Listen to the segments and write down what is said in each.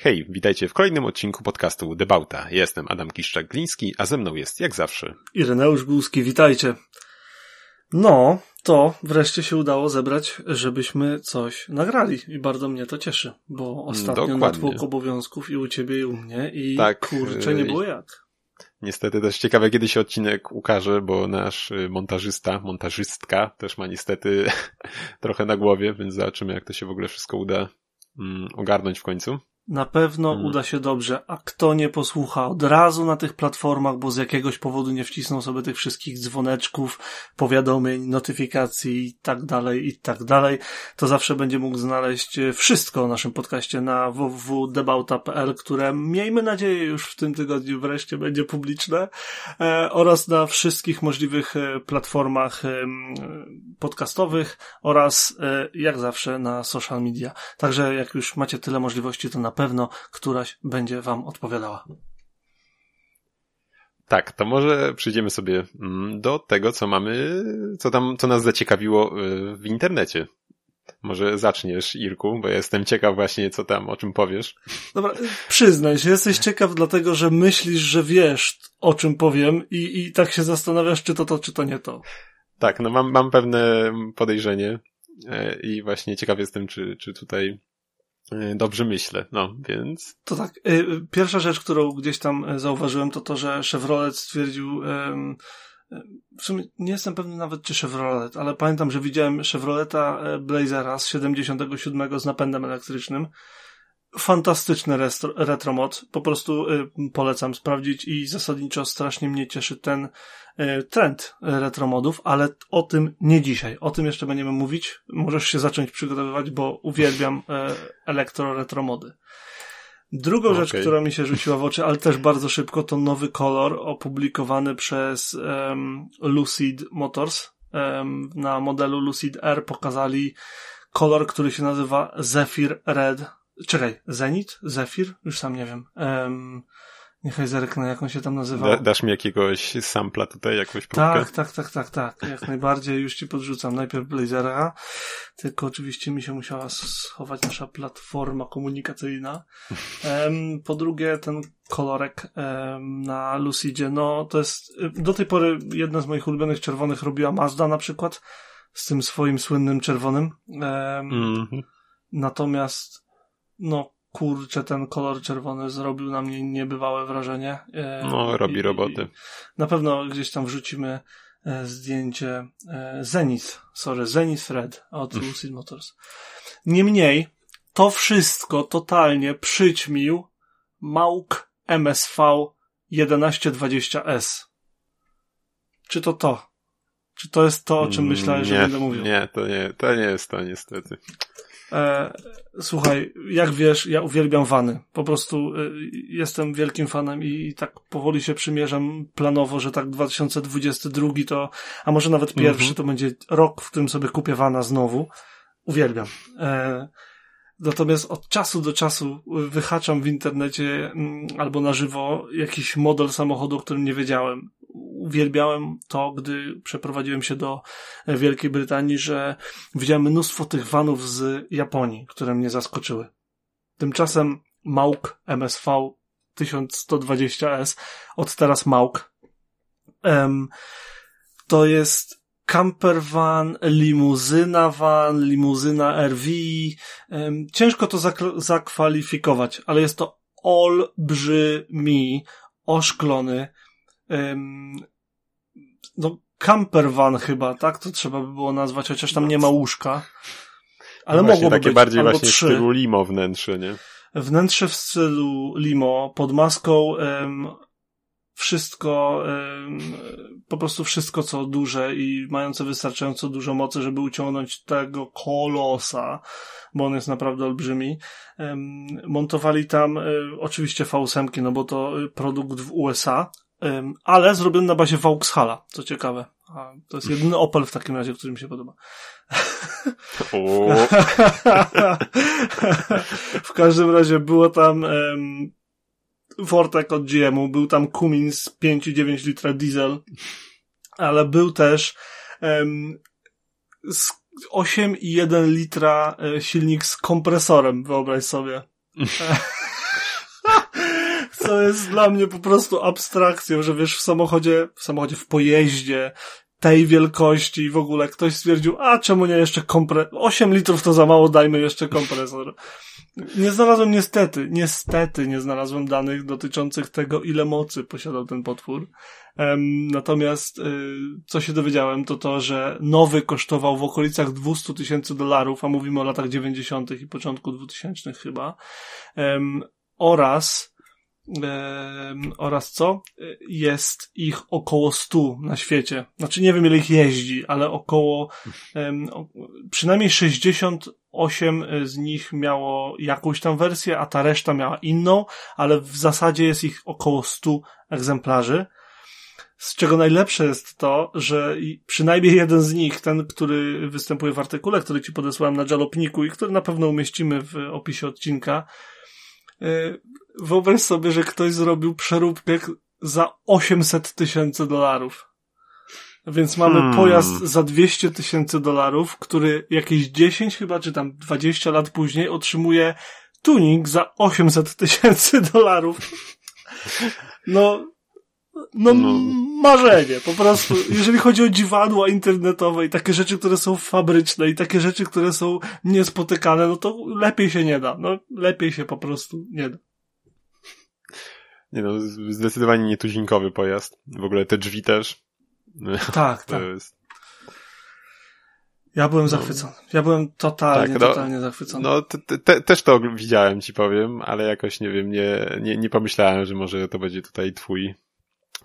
Hej, witajcie w kolejnym odcinku podcastu Debauta. Jestem Adam Kiszczak-Gliński, a ze mną jest, jak zawsze, Ireneusz Głuski, witajcie. No, to wreszcie się udało zebrać, żebyśmy coś nagrali i bardzo mnie to cieszy, bo ostatnio Dokładnie. natłok obowiązków i u ciebie i u mnie i Tak, kurczę, nie y, było jak. Niestety też ciekawe, kiedy się odcinek ukaże, bo nasz y, montażysta, montażystka też ma niestety trochę na głowie, więc zobaczymy, jak to się w ogóle wszystko uda mm, ogarnąć w końcu. Na pewno Mm. uda się dobrze, a kto nie posłucha od razu na tych platformach, bo z jakiegoś powodu nie wcisnął sobie tych wszystkich dzwoneczków, powiadomień, notyfikacji i tak dalej, i tak dalej, to zawsze będzie mógł znaleźć e, wszystko o naszym podcaście na www.debauta.pl, które miejmy nadzieję już w tym tygodniu wreszcie będzie publiczne e, oraz na wszystkich możliwych e, platformach em, podcastowych oraz e, jak zawsze na social media. Także jak już macie tyle możliwości, to na pewno któraś będzie wam odpowiadała. Tak, to może przyjdziemy sobie mm, do tego, co mamy, co tam, co nas zaciekawiło y, w internecie. Może zaczniesz, Irku, bo jestem ciekaw właśnie, co tam, o czym powiesz. Dobra, przyznaj się, jesteś ciekaw dlatego, że myślisz, że wiesz o czym powiem i, i tak się zastanawiasz, czy to to, czy to nie to. Tak, no mam, mam pewne podejrzenie e, i właśnie ciekaw jestem, czy, czy tutaj dobrze myślę. No, więc To tak, y, y, pierwsza rzecz, którą gdzieś tam y, zauważyłem, to to, że Chevrolet stwierdził, y, w sumie nie jestem pewny nawet czy Chevrolet, ale pamiętam, że widziałem Chevroleta e, Blazera z 77 z napędem elektrycznym. Fantastyczny retromod, po prostu y, polecam sprawdzić i zasadniczo strasznie mnie cieszy ten y, trend retromodów, ale o tym nie dzisiaj. O tym jeszcze będziemy mówić. Możesz się zacząć przygotowywać, bo uwielbiam e, elektro retromody. Drugą rzecz, Okej. która mi się rzuciła w oczy, ale też bardzo szybko, to nowy kolor opublikowany przez em, Lucid Motors. Em, na modelu Lucid R pokazali kolor, który się nazywa Zephyr Red. Czekaj, Zenit? Zephyr? Już sam nie wiem. Um, niechaj zerknę, jak on się tam nazywał. da, dasz mi jakiegoś sampla tutaj, jakąś próbkę? Tak, tak, tak, tak, tak. Jak najbardziej już ci podrzucam. Najpierw Blazera, tylko oczywiście mi się musiała schować nasza platforma komunikacyjna. Em, po drugie, ten kolorek em, na Lucidzie, no to jest do tej pory jedna z moich ulubionych czerwonych robiła Mazda na przykład, z tym swoim słynnym czerwonym. Em, Mhm. Natomiast, no kurczę, ten kolor czerwony zrobił na mnie niebywałe wrażenie. E, No, robi roboty. Na pewno gdzieś tam wrzucimy e, zdjęcie e, Zenith, sorry, Zenith Red od Lucid Motors. Niemniej, to wszystko totalnie przyćmił Mauk MSV 1120S. Czy to to? Czy to jest to, o czym myślałeś, że Mm, nie, będę mówił? Nie, to nie, to nie jest to niestety. E, słuchaj, jak wiesz, ja uwielbiam wany. Po prostu e, jestem wielkim fanem i, i tak powoli się przymierzam planowo, że tak 2022 to, a może nawet pierwszy, Mhm. to będzie rok, w którym sobie kupię wana znowu. Uwielbiam. E, natomiast od czasu do czasu wyhaczam w internecie mm, albo na żywo jakiś model samochodu, o którym nie wiedziałem. Uwielbiałem to, gdy przeprowadziłem się do Wielkiej Brytanii, że widziałem mnóstwo tych vanów z Japonii, które mnie zaskoczyły. Tymczasem Mauk MSV 1120S, od teraz Mauk, to jest camper van, limuzyna van, limuzyna RV. Ciężko to zakwalifikować, ale jest to olbrzymi, oszklony, no, camper van chyba, tak? To trzeba by było nazwać, chociaż tam nie ma łóżka. Ale No właśnie, mogłoby takie być, bardziej albo właśnie w trzy. stylu limo wnętrze, nie? Wnętrze w stylu limo, pod maską em, wszystko, po prostu wszystko co duże i mające wystarczająco dużo mocy, żeby uciągnąć tego kolosa, bo on jest naprawdę olbrzymi. Montowali tam e, oczywiście V8, no bo to e, produkt w USA, ale zrobiony na bazie Vauxhalla, co ciekawe. A to jest jedyny Opel w takim razie, który mi się podoba. W każdym razie było tam em, Fortek od GM-u, był tam Cummins 5,9 litra diesel, ale był też em, z 8,1 litra e, silnik z kompresorem, wyobraź sobie. To jest dla mnie po prostu abstrakcją, że wiesz, w samochodzie, w samochodzie, w pojeździe, tej wielkości i w ogóle ktoś stwierdził, a czemu nie jeszcze kompresor? 8 litrów to za mało, dajmy jeszcze kompresor. Nie znalazłem niestety, niestety nie znalazłem danych dotyczących tego, ile mocy posiadał ten potwór. Natomiast y, co się dowiedziałem, to to, że nowy kosztował w okolicach 200 tysięcy dolarów, a mówimy o latach 90. i początku 2000 chyba. Um, oraz oraz co? Jest ich około 100 na świecie. Znaczy nie wiem ile ich jeździ, ale około przynajmniej 68 z nich miało jakąś tam wersję, a ta reszta miała inną, ale w zasadzie jest ich około 100 egzemplarzy. Z czego najlepsze jest to, że przynajmniej jeden z nich, ten, który występuje w artykule, który ci podesłałem na jalopniku i który na pewno umieścimy w opisie odcinka, e, wyobraź sobie, że ktoś zrobił przeróbkę za 800 tysięcy dolarów. Więc mamy hmm. pojazd za 200 tysięcy dolarów, który jakieś 10 chyba, czy tam 20 lat później otrzymuje tuning za 800 tysięcy dolarów. No, no, no, marzenie, po prostu. Jeżeli chodzi o dziwadła internetowe i takie rzeczy, które są fabryczne i takie rzeczy, które są niespotykane, no to lepiej się nie da. No, lepiej się po prostu nie da. Nie no, zdecydowanie nietuzinkowy pojazd. W ogóle te drzwi też. Tak, tak. Jest... Ja byłem no. zachwycony. Ja byłem totalnie, tak, no, totalnie zachwycony. No, te, te, też to widziałem, ci powiem, ale jakoś, nie wiem, nie, nie, nie pomyślałem, że może to będzie tutaj twój,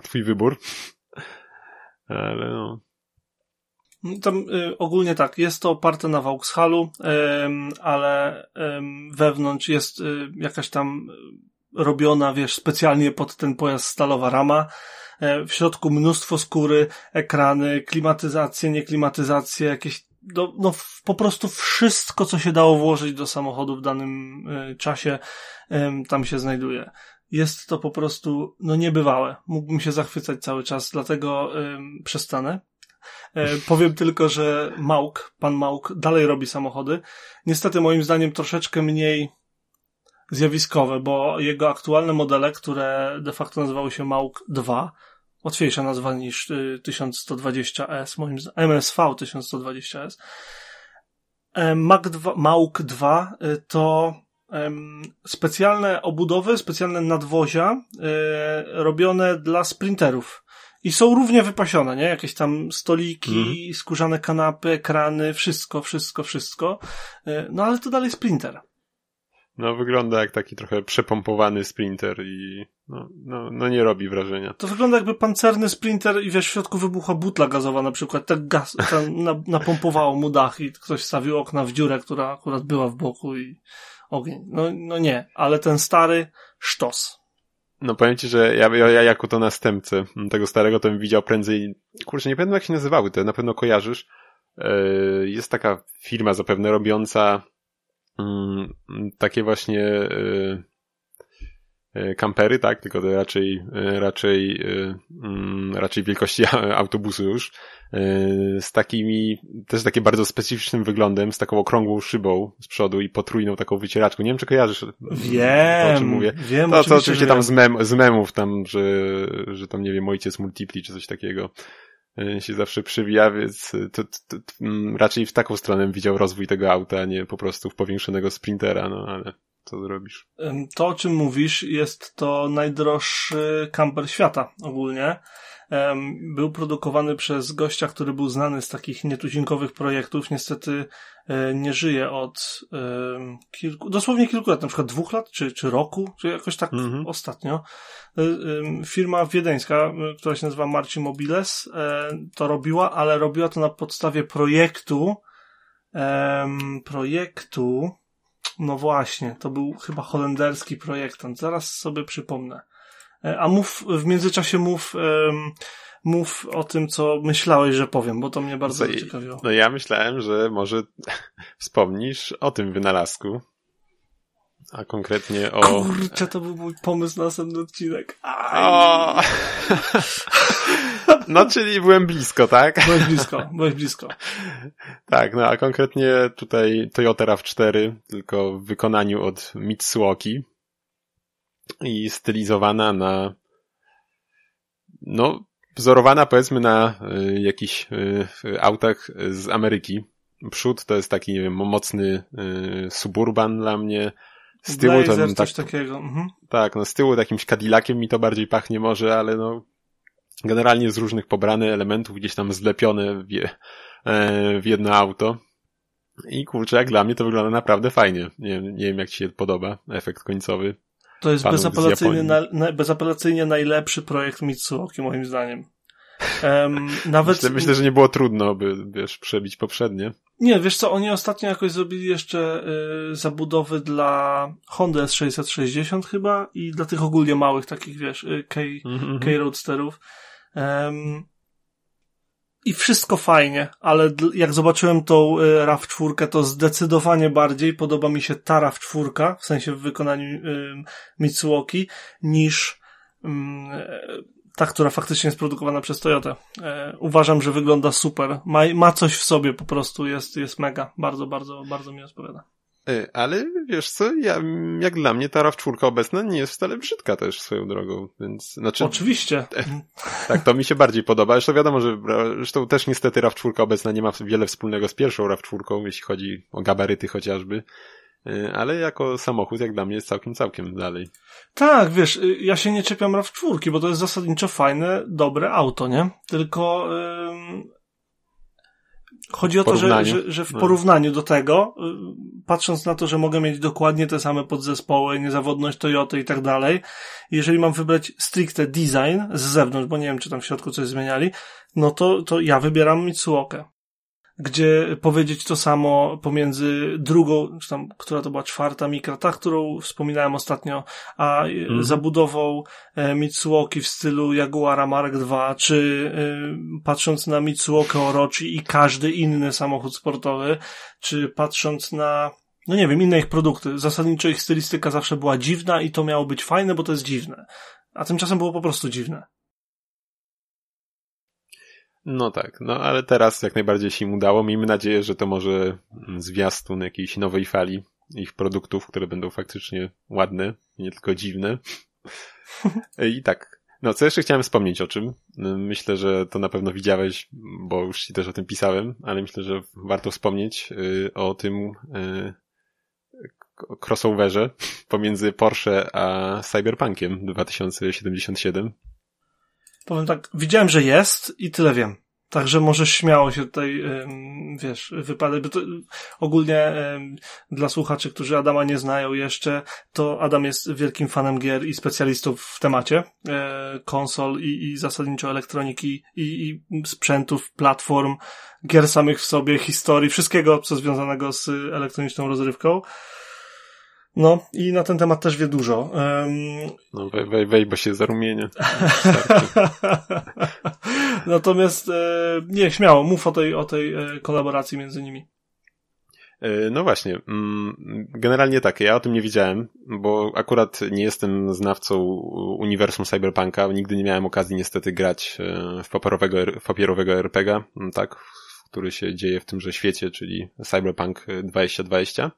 twój wybór. Ale no. Tam y, ogólnie tak, jest to oparte na Vauxhallu, y, ale y, wewnątrz jest y, jakaś tam robiona, wiesz, specjalnie pod ten pojazd stalowa rama. E, w środku mnóstwo skóry, ekrany, klimatyzacje, nieklimatyzacje, jakieś, no, no po prostu wszystko, co się dało włożyć do samochodu w danym y, czasie, y, tam się znajduje. Jest to po prostu, no niebywałe. Mógłbym się zachwycać cały czas, dlatego y, przestanę. E, powiem tylko, że Mauk, pan Mauk dalej robi samochody. Niestety moim zdaniem troszeczkę mniej zjawiskowe, bo jego aktualne modele, które de facto nazywały się Mauk 2, łatwiejsza nazwa niż 1120S, moim zdaniem, MSV 1120S. Mac 2, Mauk 2 to specjalne obudowy, specjalne nadwozia e, robione dla sprinterów. I są równie wypasione, nie? Jakieś tam stoliki, mm. skórzane kanapy, ekrany, wszystko, wszystko, wszystko. E, no ale to dalej sprinter. No, wygląda jak taki trochę przepompowany sprinter i no, no, no nie robi wrażenia. To wygląda jakby pancerny sprinter i wiesz, w środku wybuchła butla gazowa na przykład, tak gaz, tam na, napompowało mu dach i ktoś stawił okna w dziurę, która akurat była w boku i ogień. No, no nie, ale ten stary sztos. No powiem ci, że ja, ja, ja jako to następcę tego starego to bym widział prędzej, kurczę, nie pamiętam jak się nazywały te, na pewno kojarzysz. Yy, jest taka firma zapewne robiąca Mm, takie właśnie y, y, kampery, tak, tylko to raczej, y, raczej, mm, raczej wielkości autobusu już, z takimi, też takie bardzo specyficznym wyglądem, z taką okrągłą szybą z przodu i potrójną taką wycieraczką. Nie wiem, czy kojarzysz wiem, to, o czym mówię. Wiem, to, co oczywiście tam z, mem, z memów tam, że, że tam, nie wiem, ojciec multipli czy coś takiego się zawsze przywija, więc to, to, to, mm, raczej w taką stronę widział rozwój tego auta, a nie po prostu w powiększonego sprintera, no ale co zrobisz? To, o czym mówisz, jest to najdroższy kamper świata ogólnie. Był produkowany przez gościa, który był znany z takich nietuzinkowych projektów. Niestety e, nie żyje od kilku, dosłownie kilku lat, na przykład dwóch lat, czy, czy roku, czy jakoś tak -hmm. ostatnio. E, firma wiedeńska, e, która się nazywa Marcin Mobiles, to robiła, ale robiła to na podstawie projektu, projektu, no właśnie, to był chyba holenderski projektant. Zaraz sobie przypomnę. E, a mów, w międzyczasie mów, mów o tym, co myślałeś, że powiem, bo to mnie bardzo no, ciekawiło. No ja myślałem, że może wspomnisz o tym wynalazku. A konkretnie o... Kurczę, to był mój pomysł na następny odcinek. O... No, czyli byłem blisko, tak? Byłeś blisko, byłeś blisko. Tak, no a konkretnie tutaj Toyota RAV4, tylko w wykonaniu od Mitsuoki. i stylizowana na no, wzorowana powiedzmy na y, jakichś y, autach z Ameryki. Przód to jest taki, nie wiem, mocny y, suburban dla mnie. Z tyłu Blazer, to tak, coś takiego. Mhm. Tak, no z tyłu jakimś Cadillaciem mi to bardziej pachnie może, ale no generalnie z różnych pobranych elementów gdzieś tam zlepione w, je, e, w jedno auto. I kurczę, jak dla mnie to wygląda naprawdę fajnie. Nie, wiem, nie wiem, jak ci się podoba efekt końcowy. To jest bezapelacyjnie, na, na, bezapelacyjnie najlepszy projekt Mitsuoki, moim zdaniem. Um, nawet... Myślę, myślę, że nie było trudno, by wiesz, przebić poprzednie. Nie, wiesz co, oni ostatnio jakoś zrobili jeszcze y, zabudowy dla Honda S660 chyba i dla tych ogólnie małych takich, wiesz, y, K, mm -hmm. K-Roadsterów. Um, i wszystko fajnie, ale jak zobaczyłem tą y, RAV4, to zdecydowanie bardziej podoba mi się ta RAV4, w sensie w wykonaniu y, Mitsuoki, niż ta, która faktycznie jest produkowana przez Toyota. E, uważam, że wygląda super. Ma, ma coś w sobie po prostu, jest, jest mega. Bardzo, bardzo, bardzo mi odpowiada. E, ale wiesz co, ja, jak dla mnie ta RAV4 obecna nie jest wcale brzydka też swoją drogą, więc... Znaczy, Oczywiście. Tak, to mi się bardziej podoba. Zresztą wiadomo, że zresztą też niestety RAV4 obecna nie ma wiele wspólnego z pierwszą RAV4, jeśli chodzi o gabaryty chociażby. E, ale jako samochód, jak dla mnie, jest całkiem, całkiem dalej. Tak, wiesz, y, ja się nie czepiam RAV4, bo to jest zasadniczo fajne, dobre auto, nie? Tylko Chodzi o to, że, że, że w no. porównaniu do tego, y, patrząc na to, że mogę mieć dokładnie te same podzespoły, niezawodność Toyota i tak dalej, jeżeli mam wybrać stricte design z zewnątrz, bo nie wiem, czy tam w środku coś zmieniali, no to, to ja wybieram Mitsuokę gdzie powiedzieć to samo pomiędzy drugą, czy tam, która to była czwarta mikra, ta, którą wspominałem ostatnio, a mm. zabudową e, Mitsuoki w stylu Jaguara Mark II, czy e, patrząc na Mitsuokę Orochi i każdy inny samochód sportowy, czy patrząc na no nie wiem, inne ich produkty. Zasadniczo ich stylistyka zawsze była dziwna i to miało być fajne, bo to jest dziwne. A tymczasem było po prostu dziwne. No tak, no ale teraz jak najbardziej się im udało. Miejmy nadzieję, że to może zwiastun jakiejś nowej fali ich produktów, które będą faktycznie ładne, nie tylko dziwne. I tak, no co jeszcze chciałem wspomnieć o czym? Myślę, że to na pewno widziałeś, bo już ci też o tym pisałem, ale myślę, że warto wspomnieć y, o tym y, crossoverze pomiędzy Porsche a Cyberpunkiem 2077. Powiem tak, widziałem, że jest i tyle wiem. Także możesz śmiało się tutaj, wiesz, wypadać, to ogólnie dla słuchaczy, którzy Adama nie znają jeszcze, to Adam jest wielkim fanem gier i specjalistą w temacie e, konsol i, i zasadniczo elektroniki i, i sprzętów, platform, gier samych w sobie, historii, wszystkiego, co związanego z elektroniczną rozrywką. No i na ten temat też wie dużo. Um... No wej, wej, wej, bo się zarumienie. Natomiast e, nie, śmiało, mów o tej, o tej e, kolaboracji między nimi. E, no właśnie, mm, generalnie tak, ja o tym nie wiedziałem, bo akurat nie jestem znawcą uniwersum Cyberpunka, nigdy nie miałem okazji niestety grać e, w papierowego, w papierowego RPGa, tak, który się dzieje w tymże świecie, czyli Cyberpunk 2020.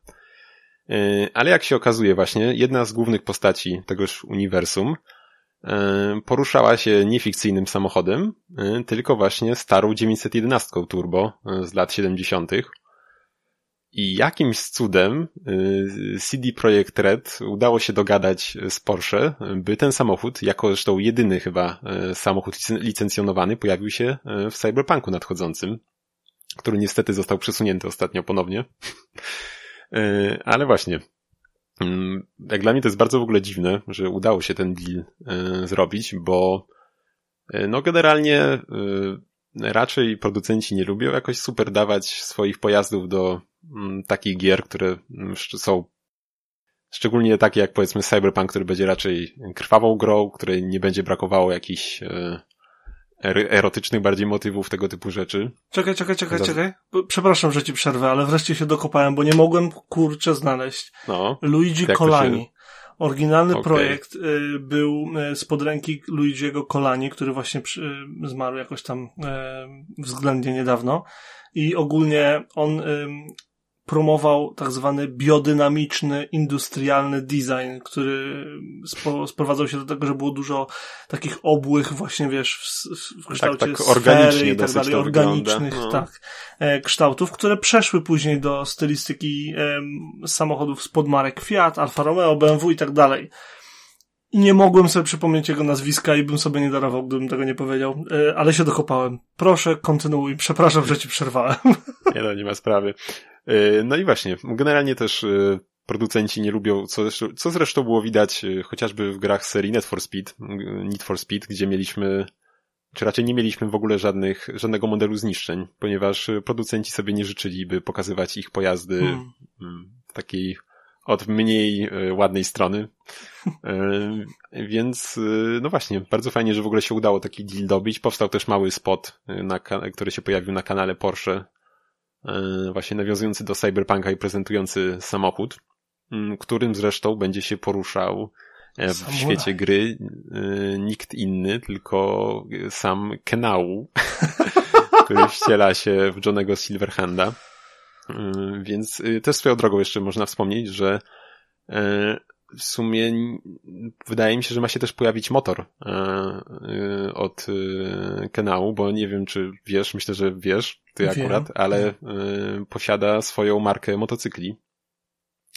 E, ale jak się okazuje właśnie, jedna z głównych postaci tegoż uniwersum e, poruszała się nie fikcyjnym samochodem, e, tylko właśnie starą 911 Turbo z lat 70. I jakimś cudem CD Projekt Red udało się dogadać z Porsche, by ten samochód, jako zresztą jedyny chyba samochód licencjonowany, pojawił się w Cyberpunku nadchodzącym, który niestety został przesunięty ostatnio ponownie. E, ale właśnie, mm, jak dla mnie to jest bardzo w ogóle dziwne, że udało się ten deal e, zrobić, bo e, no generalnie raczej producenci nie lubią jakoś super dawać swoich pojazdów do mm, takich gier, które mm, są szczególnie takie jak powiedzmy Cyberpunk, który będzie raczej krwawą grą, której nie będzie brakowało jakichś erotycznych bardziej motywów, tego typu rzeczy. Czekaj, czekaj, czekaj, czekaj. Przepraszam, że ci przerwę, ale wreszcie się dokopałem, bo nie mogłem kurczę znaleźć. No. Luigi Colani. Się... Oryginalny okay. projekt y, był y, spod ręki Luigiego Colani, który właśnie przy, y, zmarł jakoś tam y, względnie niedawno. I ogólnie on promował tak zwany biodynamiczny, industrialny design, który spo, sprowadzał się do tego, że było dużo takich obłych właśnie, wiesz, w, w kształcie tak, tak sfery i tak dalej, organicznych, no. tak, e, kształtów, które przeszły później do stylistyki e, samochodów z podmarek Fiat, Alfa Romeo, BMW i tak dalej. I nie mogłem sobie przypomnieć jego nazwiska i bym sobie nie darował, gdybym tego nie powiedział, e, ale się dokopałem. Proszę, kontynuuj. Przepraszam, że ci przerwałem. Nie no, nie ma sprawy. E, no i właśnie, generalnie też e, producenci nie lubią, co zresztą, co zresztą było widać chociażby w grach serii Need for Speed, Need for Speed, gdzie mieliśmy, czy raczej nie mieliśmy w ogóle żadnych, żadnego modelu zniszczeń, ponieważ producenci sobie nie życzyli, by pokazywać ich pojazdy hmm. w takiej od mniej ładnej strony. E, więc, e, no właśnie, bardzo fajnie, że w ogóle się udało taki deal dobić. Powstał też mały spot, e, na, który się pojawił na kanale Porsche, właśnie nawiązujący do Cyberpunka i prezentujący samochód, którym zresztą będzie się poruszał w świecie gry nikt inny, tylko sam Kenau, który wciela się w Johnego Silverhanda. Więc też swoją drogą jeszcze można wspomnieć, że w sumie wydaje mi się, że ma się też pojawić motor od Kenału, bo nie wiem, czy wiesz, myślę, że wiesz, ty wiem. akurat, ale posiada swoją markę motocykli.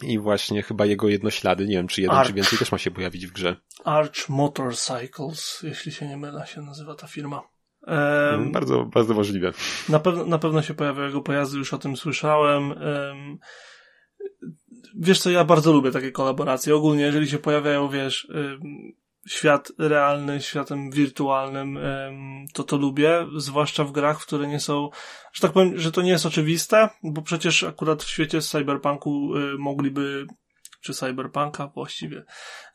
I właśnie chyba jego jednoślady, nie wiem, czy jeden, Arch. czy więcej też ma się pojawić w grze. Arch Motorcycles, jeśli się nie mylę, się nazywa ta firma. Um, bardzo, bardzo możliwe. Na, pewno, na pewno się pojawią jego pojazdy, już o tym słyszałem. Um, wiesz co, ja bardzo lubię takie kolaboracje. Ogólnie, jeżeli się pojawiają, wiesz, świat realny, światem wirtualnym, to to lubię, zwłaszcza w grach, w które nie są, że tak powiem, że to nie jest oczywiste, bo przecież akurat w świecie cyberpunku y, mogliby czy cyberpunka właściwie,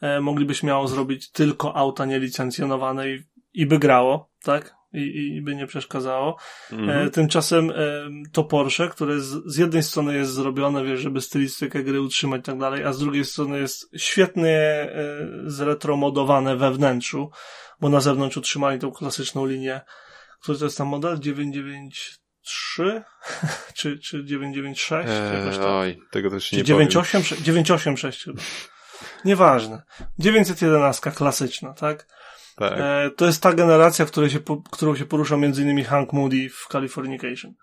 e, mogliby śmiało zrobić tylko auta nielicencjonowane i, i by grało, tak? I, i by nie przeszkadzało. Mhm. E, tymczasem e, to Porsche, które z, z, jednej strony jest zrobione, wiesz, żeby stylistykę gry utrzymać i tak dalej, a z drugiej strony jest świetnie e, zretromodowane we wnętrzu, bo na zewnątrz utrzymali tą klasyczną linię, który to jest tam model 993 czy, czy 996? Eee, oj, tego też nie 986, 986 chyba. Nieważne. 911 klasyczna, tak? Tak. E, to jest ta generacja, której się, którą się porusza między innymi Hank Moody w Californication.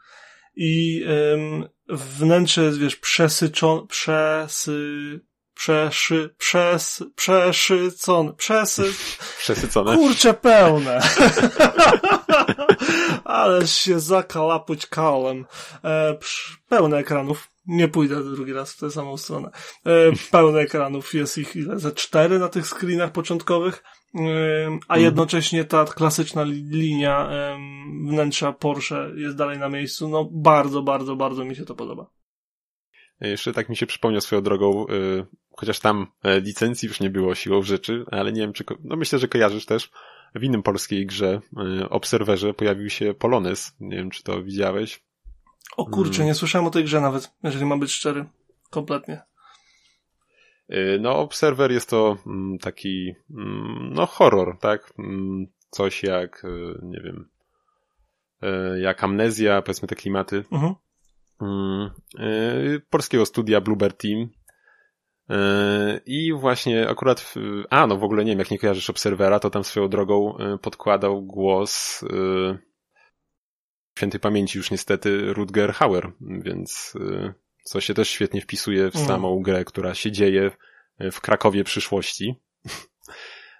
I ym, wnętrze jest, wiesz, przesyczone, przesy, przeszy, przes, przeszycone, przesy... Przesycone. Kurcze pełne. Ależ się zakalapuć kałem. E, pełne ekranów. Nie pójdę drugi raz w tę samą stronę. E, pełne ekranów. Jest ich ile? Ze cztery na tych screenach początkowych a mhm. jednocześnie ta klasyczna linia wnętrza Porsche jest dalej na miejscu. No bardzo, bardzo, bardzo mi się to podoba. Jeszcze tak mi się przypomniał swoją drogą, y, chociaż tam e, licencji już nie było siłą rzeczy, ale nie wiem czy, no myślę, że kojarzysz też, w innym polskiej grze, y, Obserwerze pojawił się Polones. Nie wiem, czy to widziałeś. O kurczę, mm. nie słyszałem o tej grze nawet, jeżeli mam być szczery. Kompletnie. Y, no, Observer jest to mm, taki, mm, no, horror, tak? Coś jak, y, nie wiem, y, jak amnezja, powiedzmy te klimaty. Mhm. Polskiego studia Bluebird Team. I właśnie akurat, w, a no w ogóle nie wiem, jak nie kojarzysz Obserwera, to tam swoją drogą podkładał głos świętej pamięci już niestety Rutger Hauer, więc co się też świetnie wpisuje w no. samą grę, która się dzieje w Krakowie przyszłości.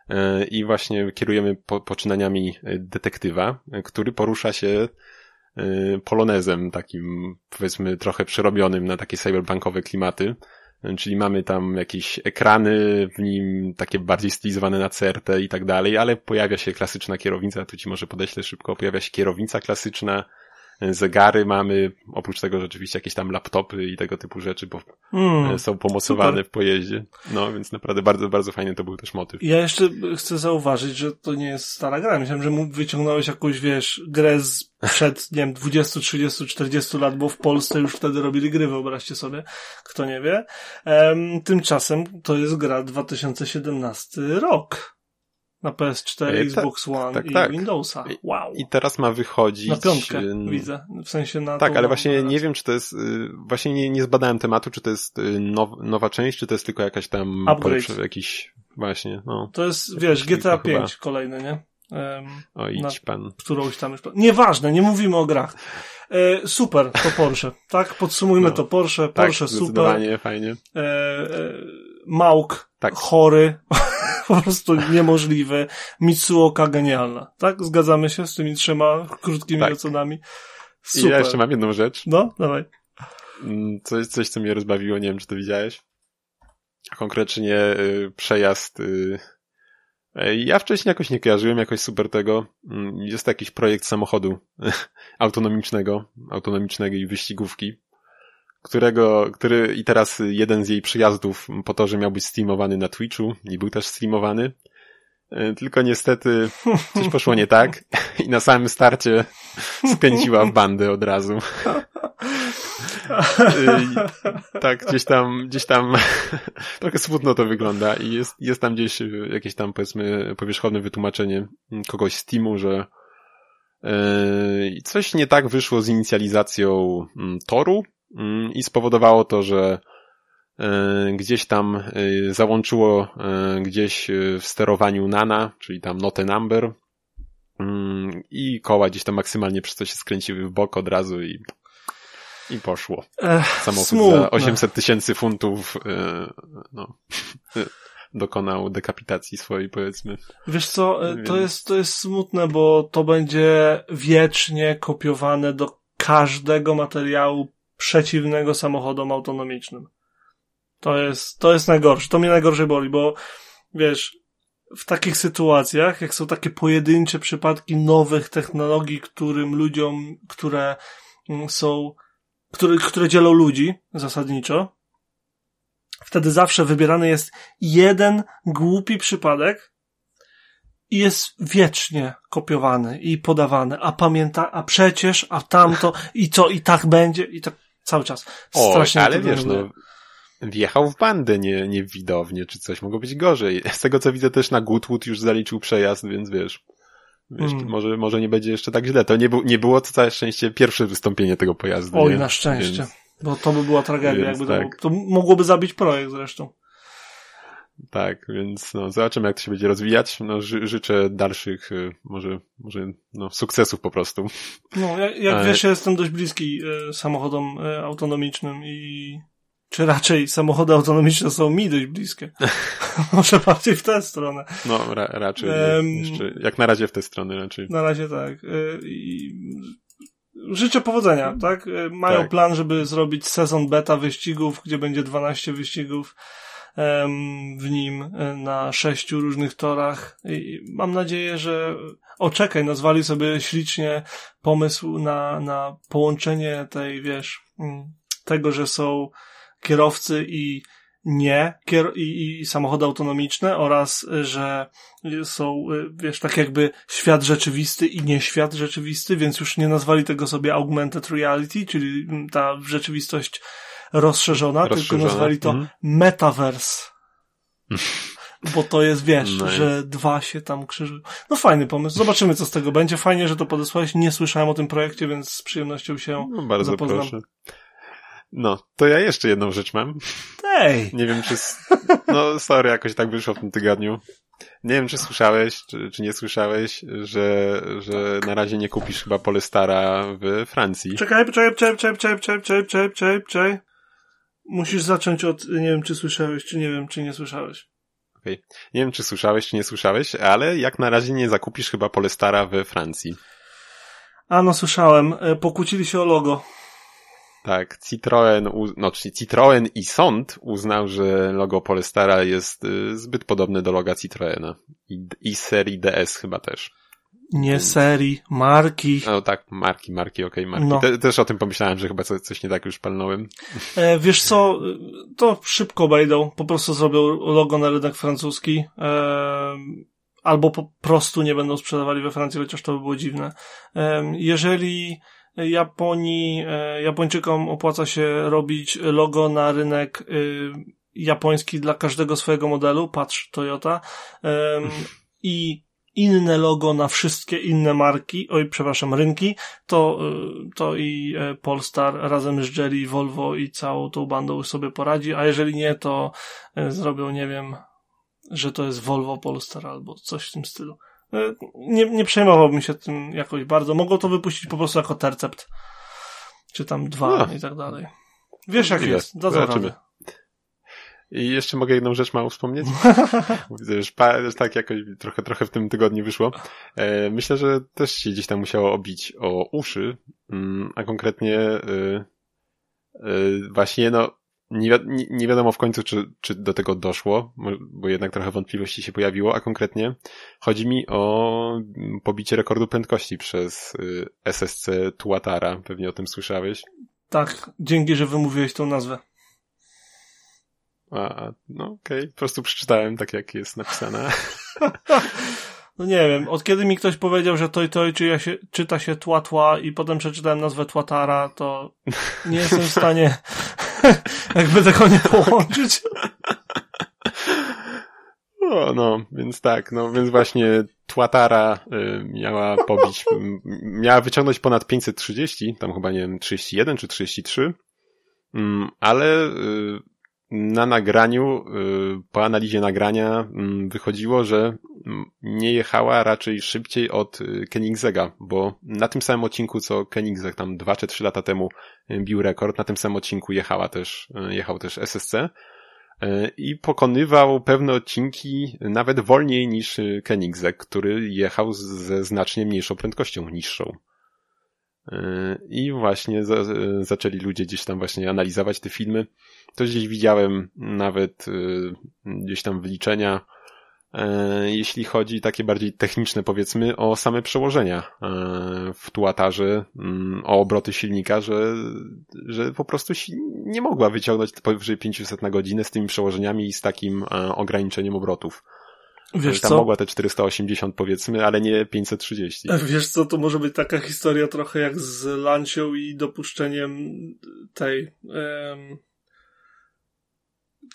E, I właśnie kierujemy po, poczynaniami detektywa, który porusza się polonezem, takim powiedzmy trochę przerobionym na takie cyberbankowe klimaty. Czyli mamy tam jakieś ekrany w nim, takie bardziej stylizowane na CRT i tak dalej, ale pojawia się klasyczna kierownica, tu ci może podeślę szybko, pojawia się kierownica klasyczna, zegary mamy, oprócz tego rzeczywiście jakieś tam laptopy i tego typu rzeczy, bo mm, są pomocowane super. w pojeździe. No, więc naprawdę bardzo, bardzo fajny to był też motyw. Ja jeszcze chcę zauważyć, że to nie jest stara gra. Myślałem, że mu wyciągnąłeś jakąś, wiesz, grę z przed, nie wiem, 20, 30, 40 lat, bo w Polsce już wtedy robili gry, wyobraźcie sobie, kto nie wie. Um, tymczasem to jest gra 2017 rok. Na PS4, E, Xbox One tak, i tak. Windowsa. Wow. I teraz ma wychodzić... na piątkę y, widzę. W sensie na Tak, ale właśnie nie wiem, czy to jest, y, właśnie nie, nie zbadałem tematu, czy to jest y, now, nowa część, czy to jest tylko jakaś tam Upgrade. jakiś, właśnie, no, To jest, wiesz, GTA chyba. 5 kolejny, nie? Em, o idź pan. którąś tam już... Nieważne, nie mówimy o grach. E, super, to Porsche. Tak, podsumujmy No. to Porsche. Tak, Porsche super. zdecydowanie fajnie. E, e, Mauk Tak. chory, po prostu niemożliwy. Mitsuoka genialna. Tak? Zgadzamy się z tymi trzema krótkimi Tak. ocenami. I Super. ja jeszcze mam jedną rzecz, No, dawaj. Mm, coś, coś co mnie rozbawiło, nie wiem, czy to widziałeś. Konkretnie y, przejazd, y, ja wcześniej jakoś nie kojarzyłem jakoś super tego. Mm, Jest to jakiś projekt samochodu autonomicznego, autonomicznego i wyścigówki, którego, który i teraz jeden z jej przyjazdów po to, że miał być streamowany na Twitchu i był też streamowany. E, Tylko niestety coś poszło nie tak i na samym starcie skręciła w bandę od razu. I tak, gdzieś tam, gdzieś tam trochę smutno to wygląda i jest, jest tam gdzieś y, jakieś tam powiedzmy powierzchowne wytłumaczenie kogoś z teamu, że coś nie tak wyszło z inicjalizacją mm, toru i spowodowało to, że y, gdzieś tam y, załączyło y, gdzieś w sterowaniu nana, czyli tam not a number mm, i koła gdzieś tam maksymalnie przez to się skręciły w bok od razu i i poszło. Ech, Samochód smutne. za 800 tysięcy funtów e, no, e, dokonał dekapitacji swojej, powiedzmy. Wiesz co, e, to jest, to jest smutne, bo to będzie wiecznie kopiowane do każdego materiału przeciwnego samochodom autonomicznym. To jest, to jest najgorsze. To mnie najgorzej boli, bo wiesz, w takich sytuacjach, jak są takie pojedyncze przypadki nowych technologii, którym ludziom, które mm, są, które, które dzielą ludzi zasadniczo, wtedy zawsze wybierany jest jeden głupi przypadek i jest wiecznie kopiowany i podawany, a pamięta, a przecież, a tamto, i co, i tak będzie, i tak cały czas. O, Strasznie ale to wiesz, no, wjechał w bandę, nie, nie w widownię, czy coś. Mogło być gorzej. Z tego, co widzę, też na Goodwood już zaliczył przejazd, więc wiesz, wiesz Mm. może, może nie będzie jeszcze tak źle. To nie, bu- nie było, co całe szczęście, pierwsze wystąpienie tego pojazdu. Oj, nie? na szczęście. Więc, Bo to by była tragedia, Więc jakby to, tak. to mogłoby zabić projekt zresztą. Tak, więc no, zobaczymy, jak to się będzie rozwijać. No, ży, życzę dalszych, y, może, może, no, sukcesów po prostu. No, jak, jak Ale- wiesz, ja jestem dość bliski e, samochodom e, autonomicznym i czy raczej samochody autonomiczne są mi dość bliskie. Może bardziej w tę stronę. No, ra, raczej, jeszcze, jak na razie w tę stronę raczej. Na razie tak. I życzę powodzenia, tak? Mają Tak. plan, żeby zrobić sezon beta wyścigów, gdzie będzie 12 wyścigów w nim e, na sześciu różnych torach. I mam nadzieję, że o czekaj, nazwali sobie ślicznie pomysł na, na połączenie tej, wiesz, mm, tego, że są kierowcy i nie kier- i, i samochody autonomiczne oraz, że są, y, wiesz, tak jakby świat rzeczywisty i nie świat rzeczywisty, więc już nie nazwali tego sobie augmented reality, czyli mm, ta rzeczywistość rozszerzona, tylko nazwali to mhm. metaverse. Bo to jest, wiesz, No że dwa się tam krzyżują. No fajny pomysł. Zobaczymy, co z tego będzie. Fajnie, że to podesłałeś. Nie słyszałem o tym projekcie, więc z przyjemnością się No, bardzo zapoznam. proszę. No, to ja jeszcze jedną rzecz mam. Ej! Nie wiem, czy... No, sorry, jakoś tak wyszło w tym tygodniu. Nie wiem, czy słyszałeś, czy, czy nie słyszałeś, że, że na razie nie kupisz chyba Polestara w Francji. Czekaj, czekaj, czekaj, czekaj, czekaj, czekaj, czekaj, czekaj, czekaj, czekaj. Musisz zacząć od, nie wiem, czy słyszałeś, czy nie wiem, czy nie słyszałeś. Nie wiem, czy słyszałeś, czy nie słyszałeś, ale jak na razie nie zakupisz chyba Polestara we Francji. A, no słyszałem. E, Pokłócili się o logo. Tak, Citroen, no, czyli Citroen i sąd uznał, że logo Polestara jest y, zbyt podobne do loga Citroena. I, I serii DS chyba też. Nie serii, marki. No tak, marki, marki, okej, marki. No. Te, też o tym pomyślałem, że chyba co, coś nie tak już palnąłem. E, wiesz co, e, to szybko obejdą. Po prostu zrobią logo na rynek francuski. E, albo po prostu nie będą sprzedawali we Francji, chociaż to by było dziwne. E, jeżeli Japonii, e, Japończykom opłaca się robić logo na rynek y, japoński dla każdego swojego modelu, patrz Toyota, em, i inne logo na wszystkie inne marki, oj, przepraszam, rynki, to, y, to i e, Polestar razem z Jerry, Volvo i całą tą bandą sobie poradzi, a jeżeli nie, to e, zrobią, nie wiem, że to jest Volvo Polestar albo coś w tym stylu. E, nie, nie przejmowałbym się tym jakoś bardzo. Mogą to wypuścić po prostu jako tercept. Czy tam dwa no. i tak dalej. Wiesz jak jest, da radę. I jeszcze mogę jedną rzecz małą wspomnieć. Widzę, że tak jakoś trochę, trochę w tym tygodniu wyszło. E, myślę, że też się gdzieś tam musiało obić o uszy, mm, a konkretnie e, e, właśnie no nie, nie, nie wiadomo w końcu, czy, czy do tego doszło, bo jednak trochę wątpliwości się pojawiło, a konkretnie chodzi mi o pobicie rekordu prędkości przez SSC Tuatara. Pewnie o tym słyszałeś. Tak, dzięki, że wymówiłeś tą nazwę. A, no okej, okay. po prostu przeczytałem tak, jak jest napisane. No nie wiem, od kiedy mi ktoś powiedział, że to i to czy ja się, czyta się tłatła i potem przeczytałem nazwę tłatara, to nie jestem w stanie jakby tego nie połączyć. O, no, więc tak, no, więc właśnie Tłatara y, miała pobić, miała wyciągnąć ponad 530, tam chyba nie wiem, 31 czy 33, mm, ale y, na nagraniu, y, po analizie nagrania mm, wychodziło, że nie jechała raczej szybciej od y, Koenigsegga, bo na tym samym odcinku, co Koenigsegg tam dwa czy trzy lata temu y, bił rekord, na tym samym odcinku jechała też, jechał też SSC i pokonywał pewne odcinki nawet wolniej niż Koenigsegg, który jechał ze znacznie mniejszą prędkością niższą. I właśnie za, zaczęli ludzie gdzieś tam właśnie analizować te filmy. To gdzieś widziałem nawet y, gdzieś tam wyliczenia, jeśli chodzi takie bardziej techniczne powiedzmy o same przełożenia w tuatarze, mm, o obroty silnika, że, że po prostu nie mogła wyciągnąć powyżej 500 na godzinę z tymi przełożeniami i z takim ograniczeniem obrotów. Wiesz Tam co? mogła te 480 powiedzmy, ale nie 530. Wiesz co, to może być taka historia trochę jak z Lancią i dopuszczeniem tej... Um,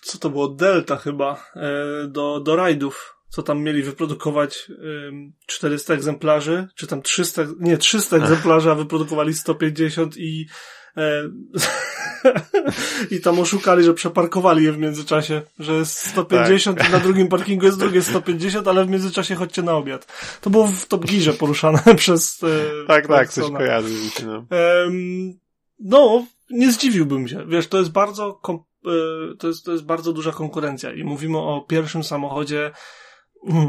co to było? Delta chyba e, do, do rajdów. Co tam mieli wyprodukować 400 egzemplarzy, czy tam 300, nie 300 egzemplarzy, a wyprodukowali 150 i E, I tam oszukali, że przeparkowali je w międzyczasie, że jest 150 tak. i na drugim parkingu jest drugie 150, ale w międzyczasie chodźcie na obiad. To było w Top Gearze poruszane przez... E, tak, tak, coś kojarzy mi się, no. no, nie zdziwiłbym się. Wiesz, to jest bardzo, e, to jest, to jest bardzo duża konkurencja i mówimy o pierwszym samochodzie,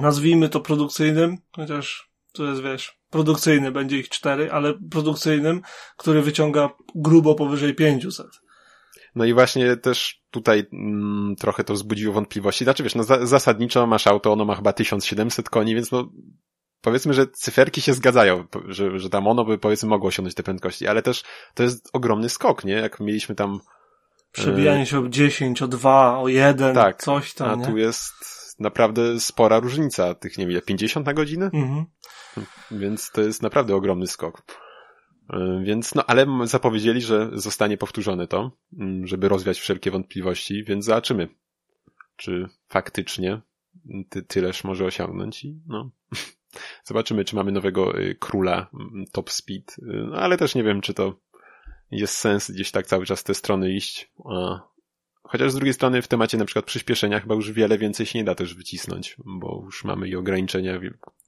nazwijmy to produkcyjnym, chociaż to jest, wiesz, produkcyjny, będzie ich cztery, ale produkcyjnym, który wyciąga grubo powyżej 500. No i właśnie też tutaj mm, trochę to wzbudziło wątpliwości. Znaczy wiesz, no za, zasadniczo masz auto, ono ma chyba 1700 koni, więc no powiedzmy, że cyferki się zgadzają, że, że tam ono by powiedzmy mogło osiągnąć te prędkości, ale też to jest ogromny skok, nie? Jak mieliśmy tam Przebijanie e... się o 10, o 2, o 1, tak, coś tam. A nie? tu jest naprawdę spora różnica tych, nie wiem, 50 na godzinę? Mhm. Więc to jest naprawdę ogromny skok. E, więc, no, ale zapowiedzieli, że zostanie powtórzone to, mm, żeby rozwiać wszelkie wątpliwości, więc zobaczymy, czy faktycznie ty, tyleż może osiągnąć i, no, zobaczymy, czy mamy nowego y, króla mm, top speed, y, no, ale też nie wiem, czy to jest sens gdzieś tak cały czas te strony iść, Chociaż z drugiej strony w temacie na przykład przyspieszenia chyba już wiele więcej się nie da też wycisnąć, bo już mamy i ograniczenia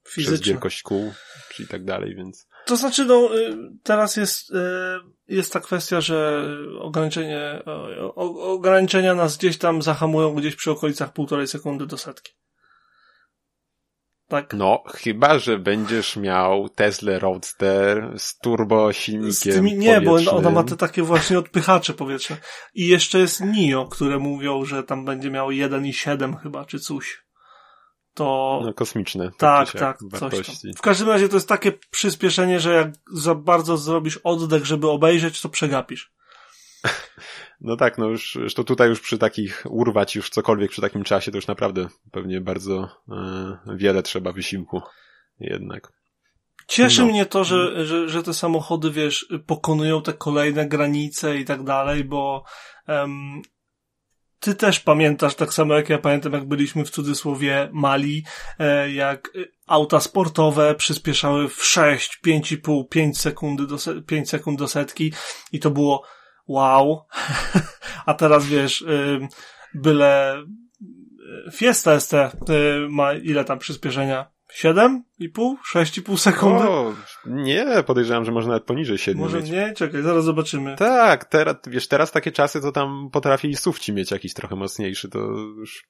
Fizyczne. przez wielkość kół i tak dalej, więc... To znaczy, no, y, teraz jest, y, jest ta kwestia, że ograniczenie, ograniczenia nas gdzieś tam zahamują gdzieś przy okolicach półtorej sekundy do setki. Tak. No, chyba, że będziesz miał Tesla Roadster z turbo silnikiem z tymi, Nie, bo ona ma te takie właśnie odpychacze powietrzne. I jeszcze jest NIO, które mówią, że tam będzie miał 1,7 chyba, czy coś. To... No, kosmiczne. Tak, tak, tak coś tam. W każdym razie to jest takie przyspieszenie, że jak za bardzo zrobisz oddech, żeby obejrzeć, to przegapisz. No tak, no już, już to tutaj już przy takich urwać już cokolwiek przy takim czasie, to już naprawdę pewnie bardzo e, wiele trzeba wysiłku jednak. Cieszy no. mnie to, że, że, że te samochody, wiesz, pokonują te kolejne granice i tak dalej, bo um, ty też pamiętasz, tak samo jak ja pamiętam, jak byliśmy w cudzysłowie mali, e, jak auta sportowe przyspieszały w 6, 5,5, 5 sekundy do, 5 sekund do setki i to było wow. A teraz wiesz, byle Fiesta ST ma ile tam przyspieszenia? 7,5? 6,5 sekundy? O, nie, podejrzewam, że może nawet poniżej 7 Może mieć. nie? Czekaj, zaraz zobaczymy. Tak, teraz, wiesz, teraz takie czasy to tam potrafi sufci mieć jakiś trochę mocniejszy, to już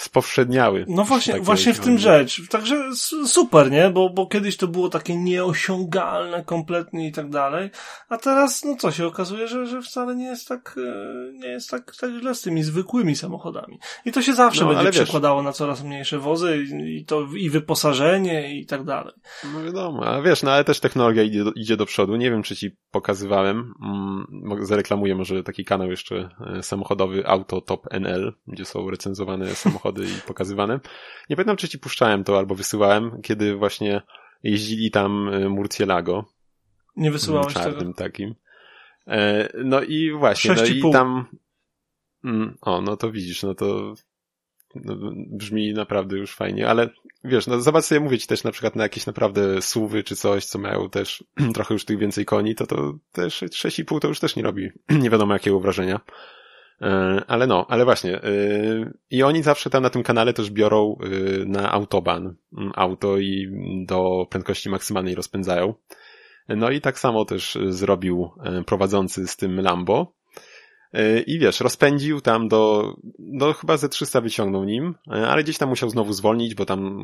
spowszedniały. No właśnie, właśnie w tym rzecz. Także super, nie? Bo, bo kiedyś to było takie nieosiągalne kompletnie i tak dalej, a teraz, no co się okazuje, że, że wcale nie jest tak, e, nie jest tak, tak źle z tymi zwykłymi samochodami. I to się zawsze no, będzie przekładało na coraz mniejsze wozy i, to i wyposażenie i tak dalej. No wiadomo, a wiesz, no ale też technologia idzie do, idzie do przodu. Nie wiem, czy ci pokazywałem, mm, zareklamuję może taki kanał jeszcze e, samochodowy Auto Top NL, gdzie są recenzowane samochody samochody i pokazywane. Nie pamiętam, czy ci puszczałem to albo wysyłałem, kiedy właśnie jeździli tam e, Murcielago. Nie wysyłałeś czarnym tego? takim. E, no i właśnie, no i tam mm, o, no to widzisz, no to no, brzmi naprawdę już fajnie, ale wiesz, no zobacz sobie, mówię ci też na przykład na jakieś naprawdę suwy czy coś, co mają też trochę już tych więcej koni, to to też 6,5 to już też nie robi nie wiadomo jakiego wrażenia. E, ale no, ale właśnie. E, I oni zawsze tam na tym kanale też biorą e, na autoban mm, auto i do prędkości maksymalnej rozpędzają. No i tak samo też zrobił prowadzący z tym Lambo. I wiesz, rozpędził tam do, do chyba ze 300 wyciągnął nim, ale gdzieś tam musiał znowu zwolnić, bo tam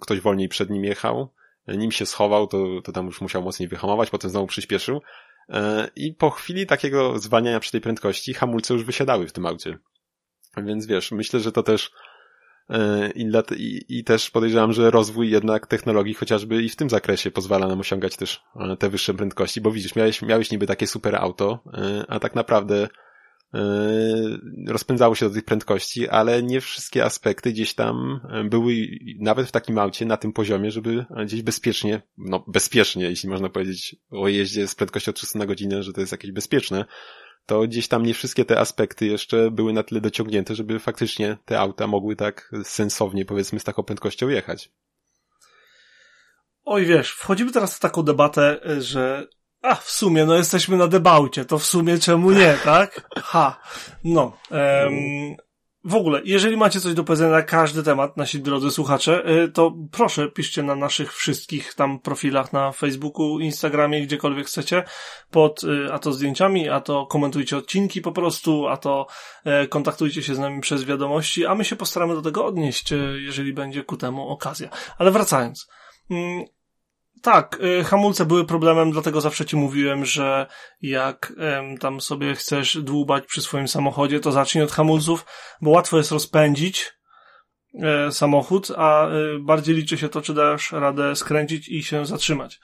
ktoś wolniej przed nim jechał. Nim się schował, to, to tam już musiał mocniej wyhamować, potem znowu przyspieszył. E, I po chwili takiego zwalniania przy tej prędkości hamulce już wysiadały w tym aucie. Więc wiesz, myślę, że to też e, i, i, i też podejrzewam, że rozwój jednak technologii chociażby i w tym zakresie pozwala nam osiągać też e, te wyższe prędkości, bo widzisz, miałeś, miałeś niby takie super auto, a tak naprawdę rozpędzało się do tych prędkości, ale nie wszystkie aspekty gdzieś tam e, były nawet w takim aucie na tym poziomie, żeby gdzieś bezpiecznie, no bezpiecznie, jeśli można powiedzieć o jeździe z prędkością 300 na godzinę, że to jest jakieś bezpieczne, to gdzieś tam nie wszystkie te aspekty jeszcze były na tyle dociągnięte, żeby faktycznie te auta mogły tak sensownie, powiedzmy, z taką prędkością jechać. Oj, wiesz, wchodzimy teraz w taką debatę, że a, w sumie, no jesteśmy na debaucie, to w sumie czemu nie, tak? Ha. No. Em, w ogóle, jeżeli macie coś do powiedzenia na każdy temat, nasi drodzy słuchacze, y, to proszę piszcie na naszych wszystkich tam profilach na Facebooku, Instagramie, gdziekolwiek chcecie, pod y, a to zdjęciami, a to komentujcie odcinki po prostu, a to e, kontaktujcie się z nami przez wiadomości, a my się postaramy do tego odnieść, y, jeżeli będzie ku temu okazja. Ale wracając. Tak, y, hamulce były problemem, dlatego zawsze ci mówiłem, że jak tam sobie chcesz dłubać przy swoim samochodzie, to zacznij od hamulców, bo łatwo jest rozpędzić e, samochód, a y, bardziej liczy się to, czy dasz radę skręcić i się zatrzymać.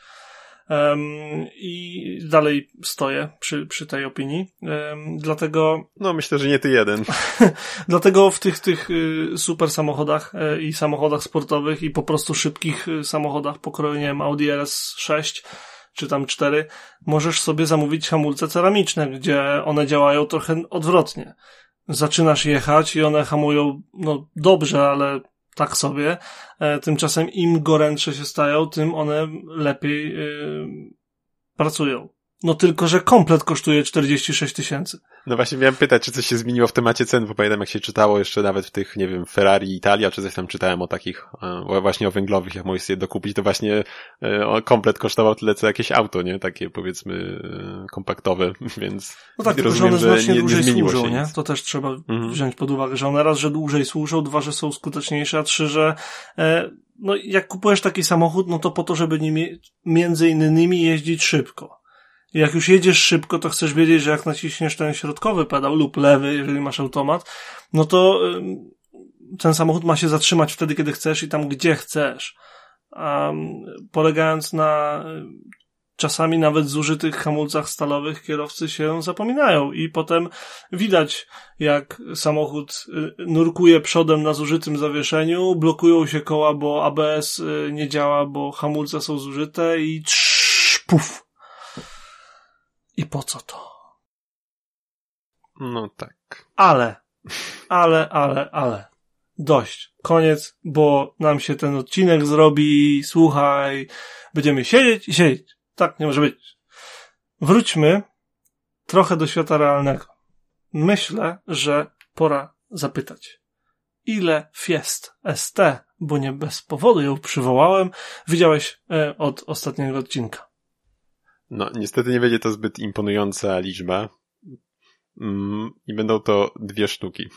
Um, I dalej stoję przy, przy tej opinii. Um, dlatego. No, myślę, że nie ty jeden. dlatego w tych, tych y, super samochodach y, i samochodach sportowych i po prostu szybkich y, samochodach pokroju, nie wiem, Audi RS6 czy tam 4, możesz sobie zamówić hamulce ceramiczne, gdzie one działają trochę odwrotnie. Zaczynasz jechać i one hamują, no dobrze, ale tak sobie. E, tymczasem im gorętsze się stają, tym one lepiej yy, pracują. No tylko, że komplet kosztuje 46 tysięcy. No właśnie miałem pytać, czy coś się zmieniło w temacie cen, bo pamiętam jak się czytało jeszcze nawet w tych, nie wiem, Ferrari Italia, czy coś tam czytałem o takich, e, właśnie o węglowych, jak możesz je dokupić, to właśnie e, komplet kosztował tyle, co jakieś auto, nie? Takie powiedzmy e, kompaktowe, więc No tak, rozumiem, że one znacznie dłużej służą, nie? To też trzeba mhm. wziąć pod uwagę, że one raz, że dłużej służą, dwa, że są skuteczniejsze, a trzy, że no jak kupujesz taki samochód, no to po to, żeby nimi między innymi jeździć szybko jak już jedziesz szybko, to chcesz wiedzieć, że jak naciśniesz ten środkowy pedał lub lewy, jeżeli masz automat, no to ten samochód ma się zatrzymać wtedy, kiedy chcesz i tam, gdzie chcesz. Um, polegając na czasami nawet zużytych hamulcach stalowych kierowcy się zapominają i potem widać, jak samochód y, nurkuje przodem na zużytym zawieszeniu, blokują się koła, bo ABS y, nie działa, bo hamulce są zużyte i trz, puf, i po co to? No tak. Ale ale, ale, ale. Dość. Koniec, bo nam się ten odcinek zrobi, słuchaj, będziemy siedzieć i siedzieć. Tak nie może być. Wróćmy trochę do świata realnego. Myślę, że pora zapytać. Ile fiest ST, bo nie bez powodu ją przywołałem, widziałeś e, od ostatniego odcinka? No, niestety nie będzie to zbyt imponująca liczba. Mm, I będą to dwie sztuki.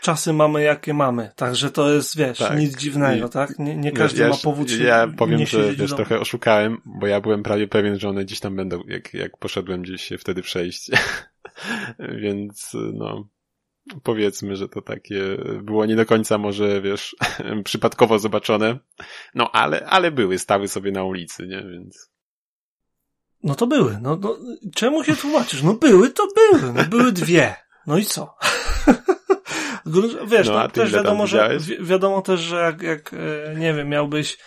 Czasy mamy jakie mamy, także to jest, wiesz, tak. nic dziwnego, I, tak? Nie, nie każdy ja, ma powód się Ja powiem, że wiesz, trochę oszukałem, bo ja byłem prawie pewien, że one gdzieś tam będą, jak, jak poszedłem gdzieś się wtedy przejść. Więc, no, powiedzmy, że to takie było nie do końca może, wiesz, przypadkowo zobaczone. No, ale, ale były, stały sobie na ulicy, nie? Więc. No to były. No, no, czemu się tłumaczysz? No były, to były. No były dwie. No i co? Wiesz, no, też wiadomo, że, wi wiadomo też, że jak, jak, e, nie wiem, miałbyś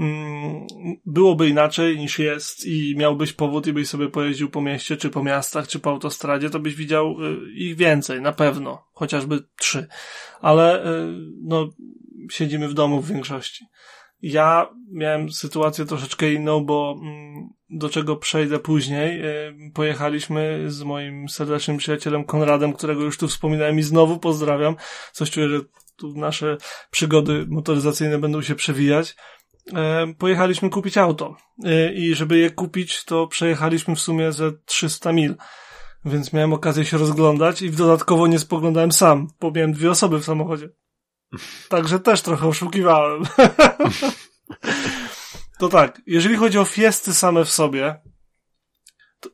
mm, byłoby inaczej niż jest i miałbyś powód i byś sobie pojeździł po mieście, czy po miastach, czy po autostradzie, to byś widział e, ich więcej, na pewno. Chociażby trzy. Ale, e, no, siedzimy w domu w większości. Ja miałem sytuację troszeczkę inną, bo mm, do czego przejdę później. E, pojechaliśmy z moim serdecznym przyjacielem Konradem, którego już tu wspominałem i znowu pozdrawiam. Coś czuję, że tu nasze przygody motoryzacyjne będą się przewijać. E, pojechaliśmy kupić auto e, i żeby je kupić, to przejechaliśmy w sumie ze 300 mil. Więc miałem okazję się rozglądać i dodatkowo nie spoglądałem sam, bo miałem dwie osoby w samochodzie. Także też trochę oszukiwałem. to tak, jeżeli chodzi o fiesty same w sobie,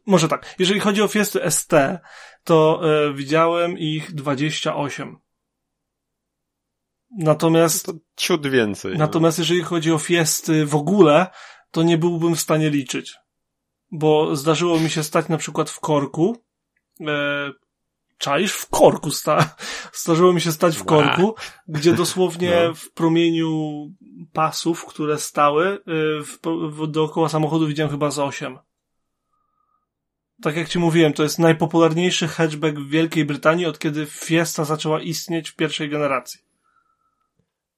może tak, jeżeli chodzi o fiesty ST, to e, widziałem ich 28. Natomiast. To ciut więcej. No. Natomiast no. jeżeli chodzi o fiesty w ogóle, to nie byłbym w stanie liczyć. Bo zdarzyło mi się stać na przykład w korku, e, czaisz w korku sta zdarzyło mi się stać w korku, gdzie dosłownie no. w promieniu pasów, które stały y, w, w, dookoła samochodu widziałem chyba z osiem. Tak jak ci mówiłem, to jest najpopularniejszy hatchback w Wielkiej Brytanii od kiedy Fiesta zaczęła istnieć w pierwszej generacji.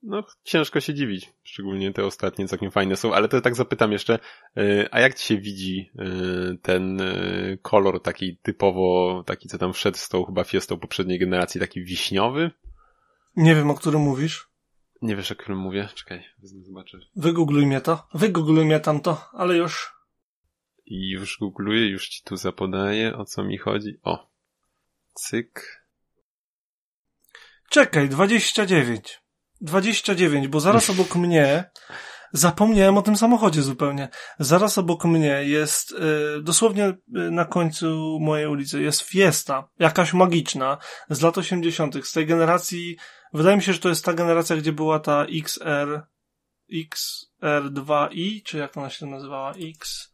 No, ciężko się dziwić. Szczególnie te ostatnie całkiem fajne są, ale to tak zapytam jeszcze, y, a jak ci się widzi y, ten y, kolor taki typowo, taki co tam wszedł z tą chyba fiestą poprzedniej generacji, taki wiśniowy? Nie wiem, o którym mówisz. Nie wiesz, o którym mówię? Czekaj, zobaczę. Wygoogluj mnie to. Wygoogluj mnie tamto, ale już. I już googluję, już ci tu zapodaję, o co mi chodzi. O. Cyk. Czekaj, 29. 29, bo zaraz obok mnie zapomniałem o tym samochodzie zupełnie. Zaraz obok mnie jest y, dosłownie y, na końcu mojej ulicy jest Fiesta, jakaś magiczna z lat 80. z tej generacji wydaje mi się, że to jest ta generacja, gdzie była ta XR XR2i, czy jak ona się nazywała? X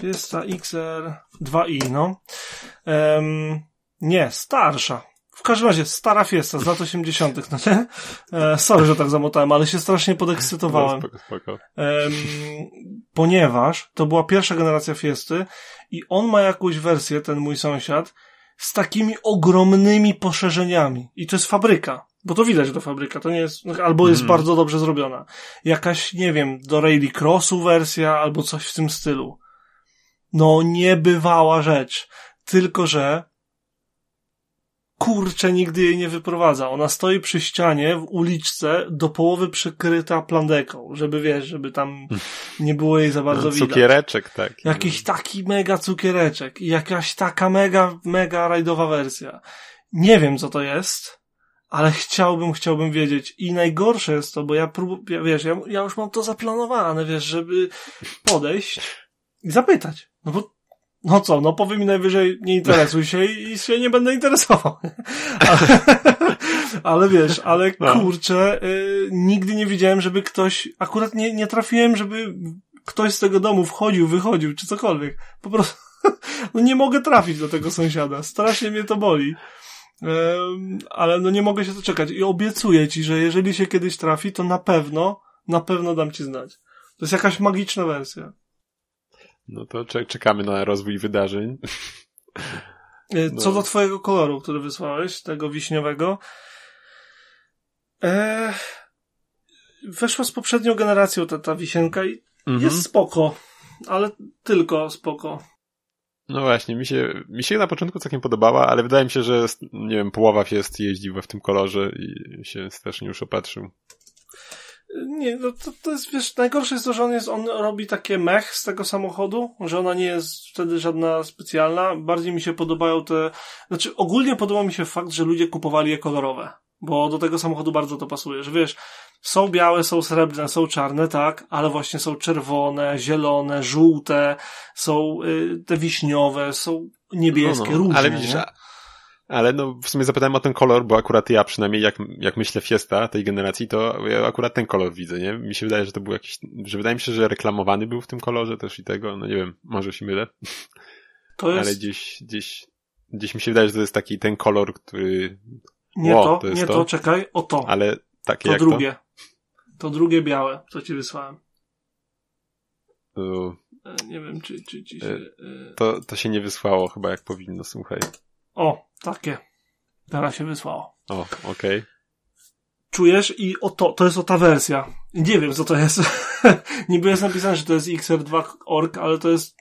Fiesta XR2i, no. Um, nie, starsza w każdym razie, stara fiesta z lat 80., no nie? E, sorry, że tak zamotałem, ale się strasznie podekscytowałem. No, spoko, spoko. E, ponieważ to była pierwsza generacja fiesty i on ma jakąś wersję, ten mój sąsiad, z takimi ogromnymi poszerzeniami. I to jest fabryka. Bo to widać, że to fabryka, to nie jest, albo jest mm. bardzo dobrze zrobiona. Jakaś, nie wiem, do Rally Crossu wersja, albo coś w tym stylu. No, niebywała rzecz. Tylko, że kurczę nigdy jej nie wyprowadza. Ona stoi przy ścianie w uliczce do połowy przykryta plandeką, żeby wiesz, żeby tam nie było jej za bardzo widać. Cukiereczek taki. Jakiś taki mega cukiereczek i jakaś taka mega, mega rajdowa wersja. Nie wiem co to jest, ale chciałbym, chciałbym wiedzieć. I najgorsze jest to, bo ja próbuję, wiesz, ja, ja już mam to zaplanowane, wiesz, żeby podejść i zapytać. No bo no co, no powie mi najwyżej nie interesuj się i się nie będę interesował. Ale, ale wiesz, ale no. kurczę, y, nigdy nie widziałem, żeby ktoś, akurat nie, nie trafiłem, żeby ktoś z tego domu wchodził, wychodził, czy cokolwiek. Po prostu, no nie mogę trafić do tego sąsiada. Strasznie mnie to boli. Y, ale no nie mogę się doczekać i obiecuję ci, że jeżeli się kiedyś trafi, to na pewno, na pewno dam ci znać. To jest jakaś magiczna wersja. No to czekamy na rozwój wydarzeń. Y, co no. do twojego koloru, który wysłałeś, tego wiśniowego, e, weszła z poprzednią generacją ta, ta wisienka i mhm. jest spoko, ale tylko spoko. No właśnie, mi się, mi się na początku całkiem podobała, ale wydaje mi się, że nie wiem, połowa jest jeździła w tym kolorze i się strasznie już opatrzył. Nie, no to, to jest, wiesz, najgorsze jest to, że on jest, on robi takie mech z tego samochodu, że ona nie jest wtedy żadna specjalna. Bardziej mi się podobają te, znaczy ogólnie podoba mi się fakt, że ludzie kupowali je kolorowe, bo do tego samochodu bardzo to pasuje, że wiesz, są białe, są srebrne, są czarne, tak, ale właśnie są czerwone, zielone, żółte, są y, te wiśniowe, są niebieskie, no, no. różne. Ale widzisz? Ale no, w sumie zapytałem o ten kolor, bo akurat ja przynajmniej jak, jak myślę Fiesta tej generacji, to ja akurat ten kolor widzę, nie? Mi się wydaje, że to był jakiś, że wydaje mi się, że reklamowany był w tym kolorze też i tego, no nie wiem, może się mylę. To jest... Ale gdzieś, gdzieś, gdzieś mi się wydaje, że to jest taki ten kolor, który... Nie o, to, to nie to. to, czekaj, o to. Ale takie to jak drugie. to? To drugie białe, co ci wysłałem. U... E, nie wiem, czy, czy ci się... E, to, to się nie wysłało chyba jak powinno, słuchaj. O, takie. Teraz się wysłało. O, okej. Okay. Czujesz i oto, to jest o ta wersja. Nie wiem, co to jest. Niby jest napisane, że to jest XR2 ale to jest,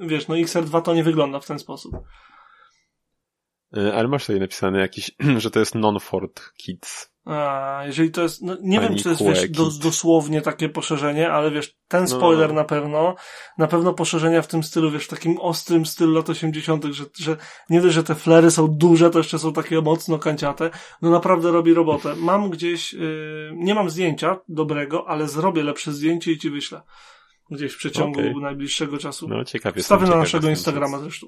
wiesz, no XR2 to nie wygląda w ten sposób. E, ale masz tutaj napisane jakiś, że to jest non-Ford Kids. A, jeżeli to jest, no, nie wiem, czy to jest, wiesz, do, dosłownie takie poszerzenie, ale wiesz, ten no, spoiler no, no. na pewno, na pewno poszerzenia w tym stylu, wiesz, w takim ostrym stylu lat 80., że, że nie dość, że te flery są duże, to jeszcze są takie mocno kanciate, no naprawdę robi robotę. Mam gdzieś, yy, nie mam zdjęcia dobrego, ale zrobię lepsze zdjęcie i ci wyślę. Gdzieś w przeciągu okay. najbliższego czasu. No, ciekawie. Wstawię na naszego Instagrama zresztą.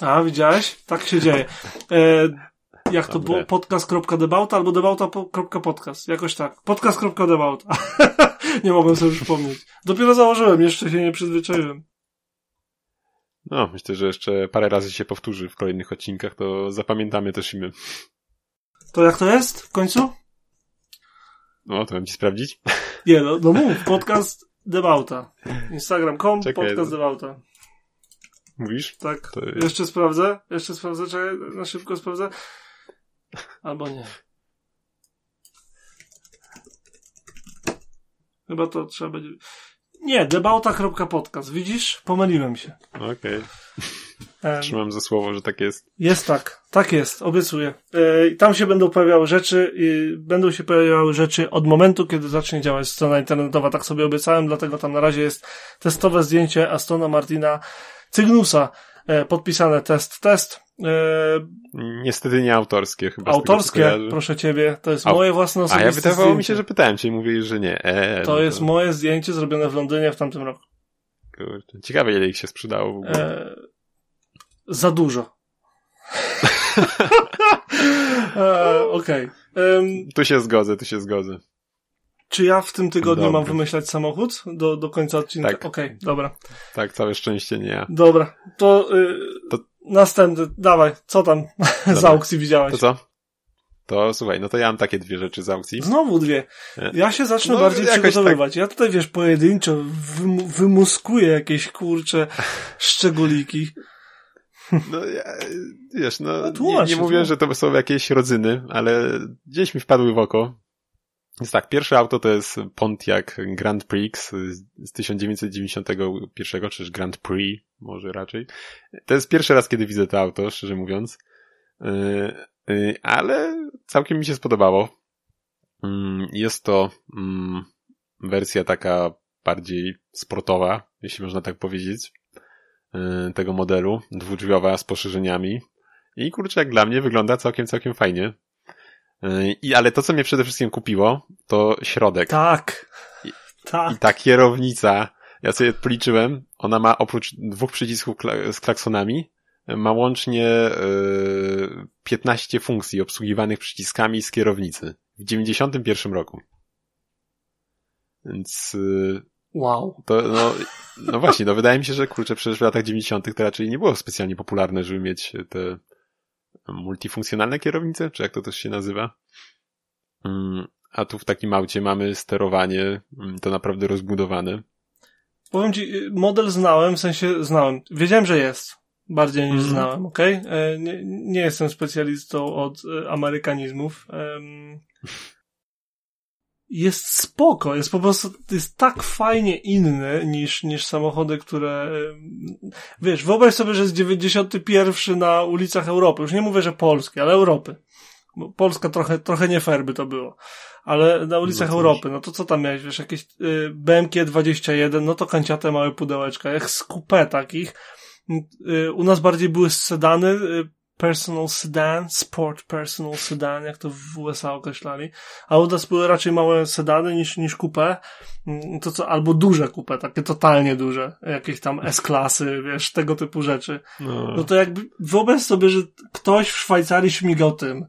A, widziałeś? Tak się dzieje. E, jak to było? Podcast.debauta albo debauta.podcast. Jakoś tak. Podcast.debauta. nie mogłem sobie przypomnieć. Dopiero założyłem, jeszcze się nie przyzwyczaiłem. No, myślę, że jeszcze parę razy się powtórzy w kolejnych odcinkach, to zapamiętamy też i my. To jak to jest w końcu? No, to mam ci sprawdzić. Nie, no, no mów, podcast Debauta. Instagram.com, podcast Debauta. Mówisz? Tak. Jeszcze sprawdzę? Jeszcze sprawdzę, czy na szybko sprawdzę. Albo nie. Chyba to trzeba będzie. Nie, debauta.podcast. Widzisz? Pomyliłem się. Okej. Okay. Trzymam za słowo, że tak jest. Jest tak. Tak jest. Obiecuję. Yy, tam się będą pojawiały rzeczy. Yy, będą się pojawiały rzeczy od momentu, kiedy zacznie działać strona internetowa. Tak sobie obiecałem, dlatego tam na razie jest testowe zdjęcie Astona Martina Cygnusa. Yy, podpisane test, test. E, Niestety nie autorskie chyba. Autorskie, tego, proszę ciebie, to jest moje własne osobiste A ja wydawało zdjęcie. mi się, że pytałem cię i mówili, że nie. E, to no jest to... moje zdjęcie zrobione w Londynie w tamtym roku. Kurczę. Ciekawe ile ich się sprzedało w ogóle. E, za dużo. e, Okej. Okay. Um, tu się zgodzę, tu się zgodzę. Czy ja w tym tygodniu dobra. mam wymyślać samochód do, do końca odcinka? Tak. Okej, okay, dobra. Tak, całe szczęście nie ja. Dobra, to, y, to Następny, dawaj, co tam z aukcji widziałeś? To co? To słuchaj, no to ja mam takie dwie rzeczy z aukcji. Znowu dwie. Ja się zacznę no, bardziej przygotowywać. Tak... Ja tutaj, wiesz, pojedynczo wym wymuskuję jakieś, kurcze, szczególiki. No, ja, wiesz, no, no nie, nie mówię, że to są jakieś rodzyny, ale gdzieś mi wpadły w oko. Więc tak, pierwsze auto to jest Pontiac Grand Prix z 1991, czy też Grand Prix, może raczej. To jest pierwszy raz, kiedy widzę to auto, szczerze mówiąc. Yy, yy, ale całkiem mi się spodobało. Mm, jest to mm, wersja taka bardziej sportowa, jeśli można tak powiedzieć, yy, tego modelu, dwudrzwiowa z poszerzeniami. I kurczę, jak dla mnie wygląda całkiem, całkiem fajnie. I, ale to, co mnie przede wszystkim kupiło, to środek. Tak. I, tak. I ta kierownica, ja sobie policzyłem, ona ma oprócz dwóch przycisków kla z klaksonami, ma łącznie yy, 15 funkcji obsługiwanych przyciskami z kierownicy. W 91 roku. Więc... Yy, wow. To, no, no właśnie, no wydaje mi się, że kurczę, przecież w latach 90 to raczej nie było specjalnie popularne, żeby mieć te multifunkcjonalne kierownice, czy jak to też się nazywa. Mm, a tu w takim aucie mamy sterowanie, mm, to naprawdę rozbudowane. Powiem ci, model znałem, w sensie znałem. Wiedziałem, że jest. Bardziej niż mm. znałem, ok? E, nie, nie jestem specjalistą od e, amerykanizmów. Jest spoko, jest po prostu, jest tak fajnie inny niż, niż samochody, które, wiesz, wyobraź sobie, że jest 91 na ulicach Europy. Już nie mówię, że Polski, ale Europy. Bo Polska trochę, trochę nie fair by to było. Ale na ulicach no Europy, no to co tam miałeś, wiesz, jakieś y, BMK 21, no to kanciate małe pudełeczka, jak z takich. Y, u nas bardziej były sedany, y, personal sedan, sport personal sedan, jak to w USA określali. A u nas były raczej małe sedany niż, niż coupé. Mm, to co, albo duże coupé, takie totalnie duże. Jakieś tam S-klasy, wiesz, tego typu rzeczy. No. no to jakby, wyobraź sobie, że ktoś w Szwajcarii śmigał tym.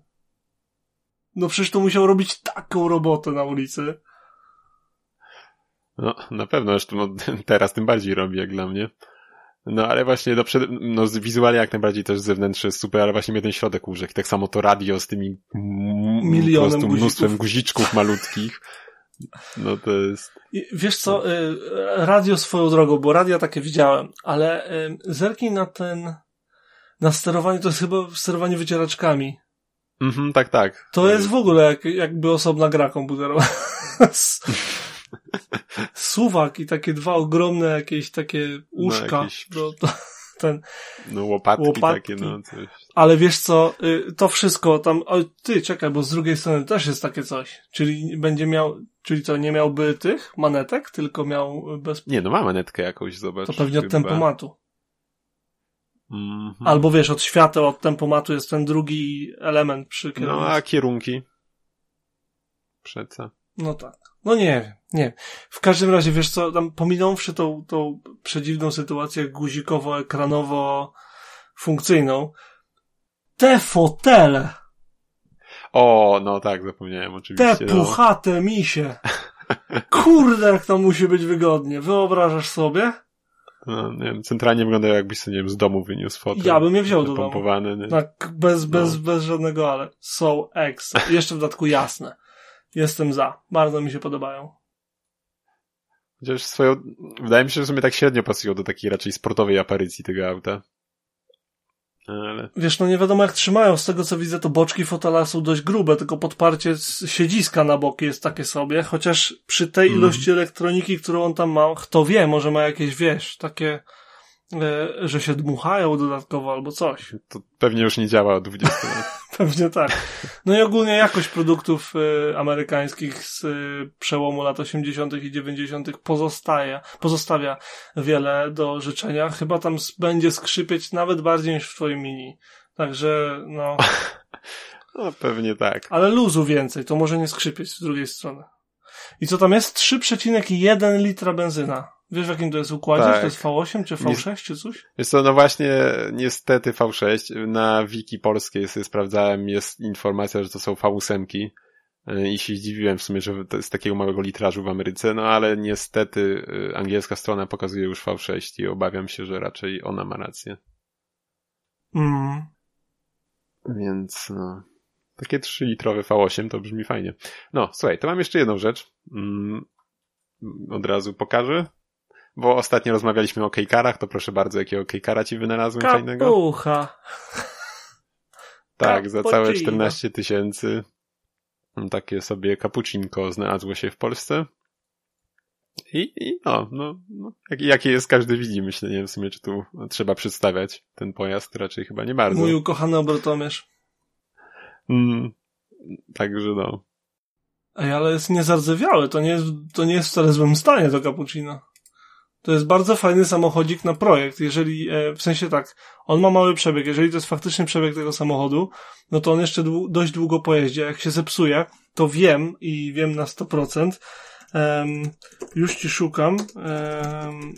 No przecież to musiał robić taką robotę na ulicy. No, na pewno, zresztą no, teraz tym bardziej robi, jak dla mnie. No, ale właśnie, no, przed, no wizualnie jak najbardziej też zewnętrzny jest super, ale właśnie mnie ten środek urzekł. Tak samo to radio z tymi milionem po guziczków. mnóstwem guziczków malutkich. No to jest... Wiesz co, y, radio swoją drogą, bo radia takie widziałem, ale y, zerknij na ten, na sterowanie, to jest chyba sterowanie wycieraczkami. Mhm, tak, tak. To jest w ogóle jak, jakby osobna gra komputerowa. Suwak i takie dwa ogromne jakieś takie no, uszka. No, jakieś... no, to, ten, no łopatki, łopatki, takie, no coś. Ale wiesz co, y, to wszystko tam, o, ty czekaj, bo z drugiej strony też jest takie coś. Czyli będzie miał, czyli co, nie miałby tych manetek, tylko miał bez... Nie, no ma manetkę jakąś, zobacz. To pewnie od tempomatu. Mm -hmm. Albo wiesz, od świateł, od tempomatu jest ten drugi element przy kierunku. No a kierunki? Przeca. No tak. No nie wiem, nie. W każdym razie, wiesz co, tam pominąwszy tą, tą przedziwną sytuację guzikowo-ekranowo-funkcyjną, te fotele! O, no tak, zapomniałem oczywiście. Te no. puchate misie! Kurde, jak to musi być wygodnie. Wyobrażasz sobie? No, nie wiem, centralnie wyglądają jakbyś sobie, nie wiem, z domu wyniósł fotel. Ja bym je wziął do domu. Nie? Tak, bez, bez, no. bez żadnego ale. So X. Jeszcze w dodatku jasne. Jestem za. Bardzo mi się podobają. Chociaż swoją, wydaje mi się, że sobie tak średnio pasują do takiej raczej sportowej aparycji tego auta. Ale... Wiesz, no nie wiadomo jak trzymają. Z tego co widzę, to boczki fotela są dość grube, tylko podparcie siedziska na boki jest takie sobie. Chociaż przy tej mm. ilości elektroniki, którą on tam ma, kto wie, może ma jakieś, wiesz, takie że się dmuchają dodatkowo albo coś. To pewnie już nie działa od 20 lat. pewnie tak. No i ogólnie jakość produktów y, amerykańskich z y, przełomu lat 80. i 90. pozostaje, pozostawia wiele do życzenia. Chyba tam będzie skrzypieć nawet bardziej niż w twoim mini. Także, no. no pewnie tak. Ale luzu więcej, to może nie skrzypieć z drugiej strony. I co tam jest? 3,1 litra benzyna. Wiesz w jakim to jest układzie? Tak. To jest V8 czy V6 Nie, czy coś? Jest to no właśnie niestety V6. Na wiki polskiej sobie sprawdzałem, jest informacja, że to są V8 i się zdziwiłem w sumie, że to jest takiego małego litrażu w Ameryce, no ale niestety y, angielska strona pokazuje już V6 i obawiam się, że raczej ona ma rację. Mm. Więc no, takie 3-litrowe V8 to brzmi fajnie. No, słuchaj, to mam jeszcze jedną rzecz. Mm, od razu pokażę. Bo ostatnio rozmawialiśmy o kejkarach, to proszę bardzo, jakiego kejkara ci wynalazłem Kapucha. fajnego? Kapucha. Tak, za całe 14 tysięcy takie sobie cappuccinko znalazło się w Polsce. I, i no, no, no jaki jest każdy widzi, myślę, nie wiem w sumie, czy tu trzeba przedstawiać ten pojazd, raczej chyba nie bardzo. Mój ukochany obrotomierz. Mm, także no. Ej, ale jest niezardzewiały, to nie jest, to nie jest w wcale złym stanie to cappuccino. To jest bardzo fajny samochodzik na projekt. Jeżeli, e, w sensie tak, on ma mały przebieg. Jeżeli to jest faktyczny przebieg tego samochodu, no to on jeszcze dłu dość długo pojeździ. Jak się zepsuje, to wiem i wiem na 100%. Um, już ci szukam.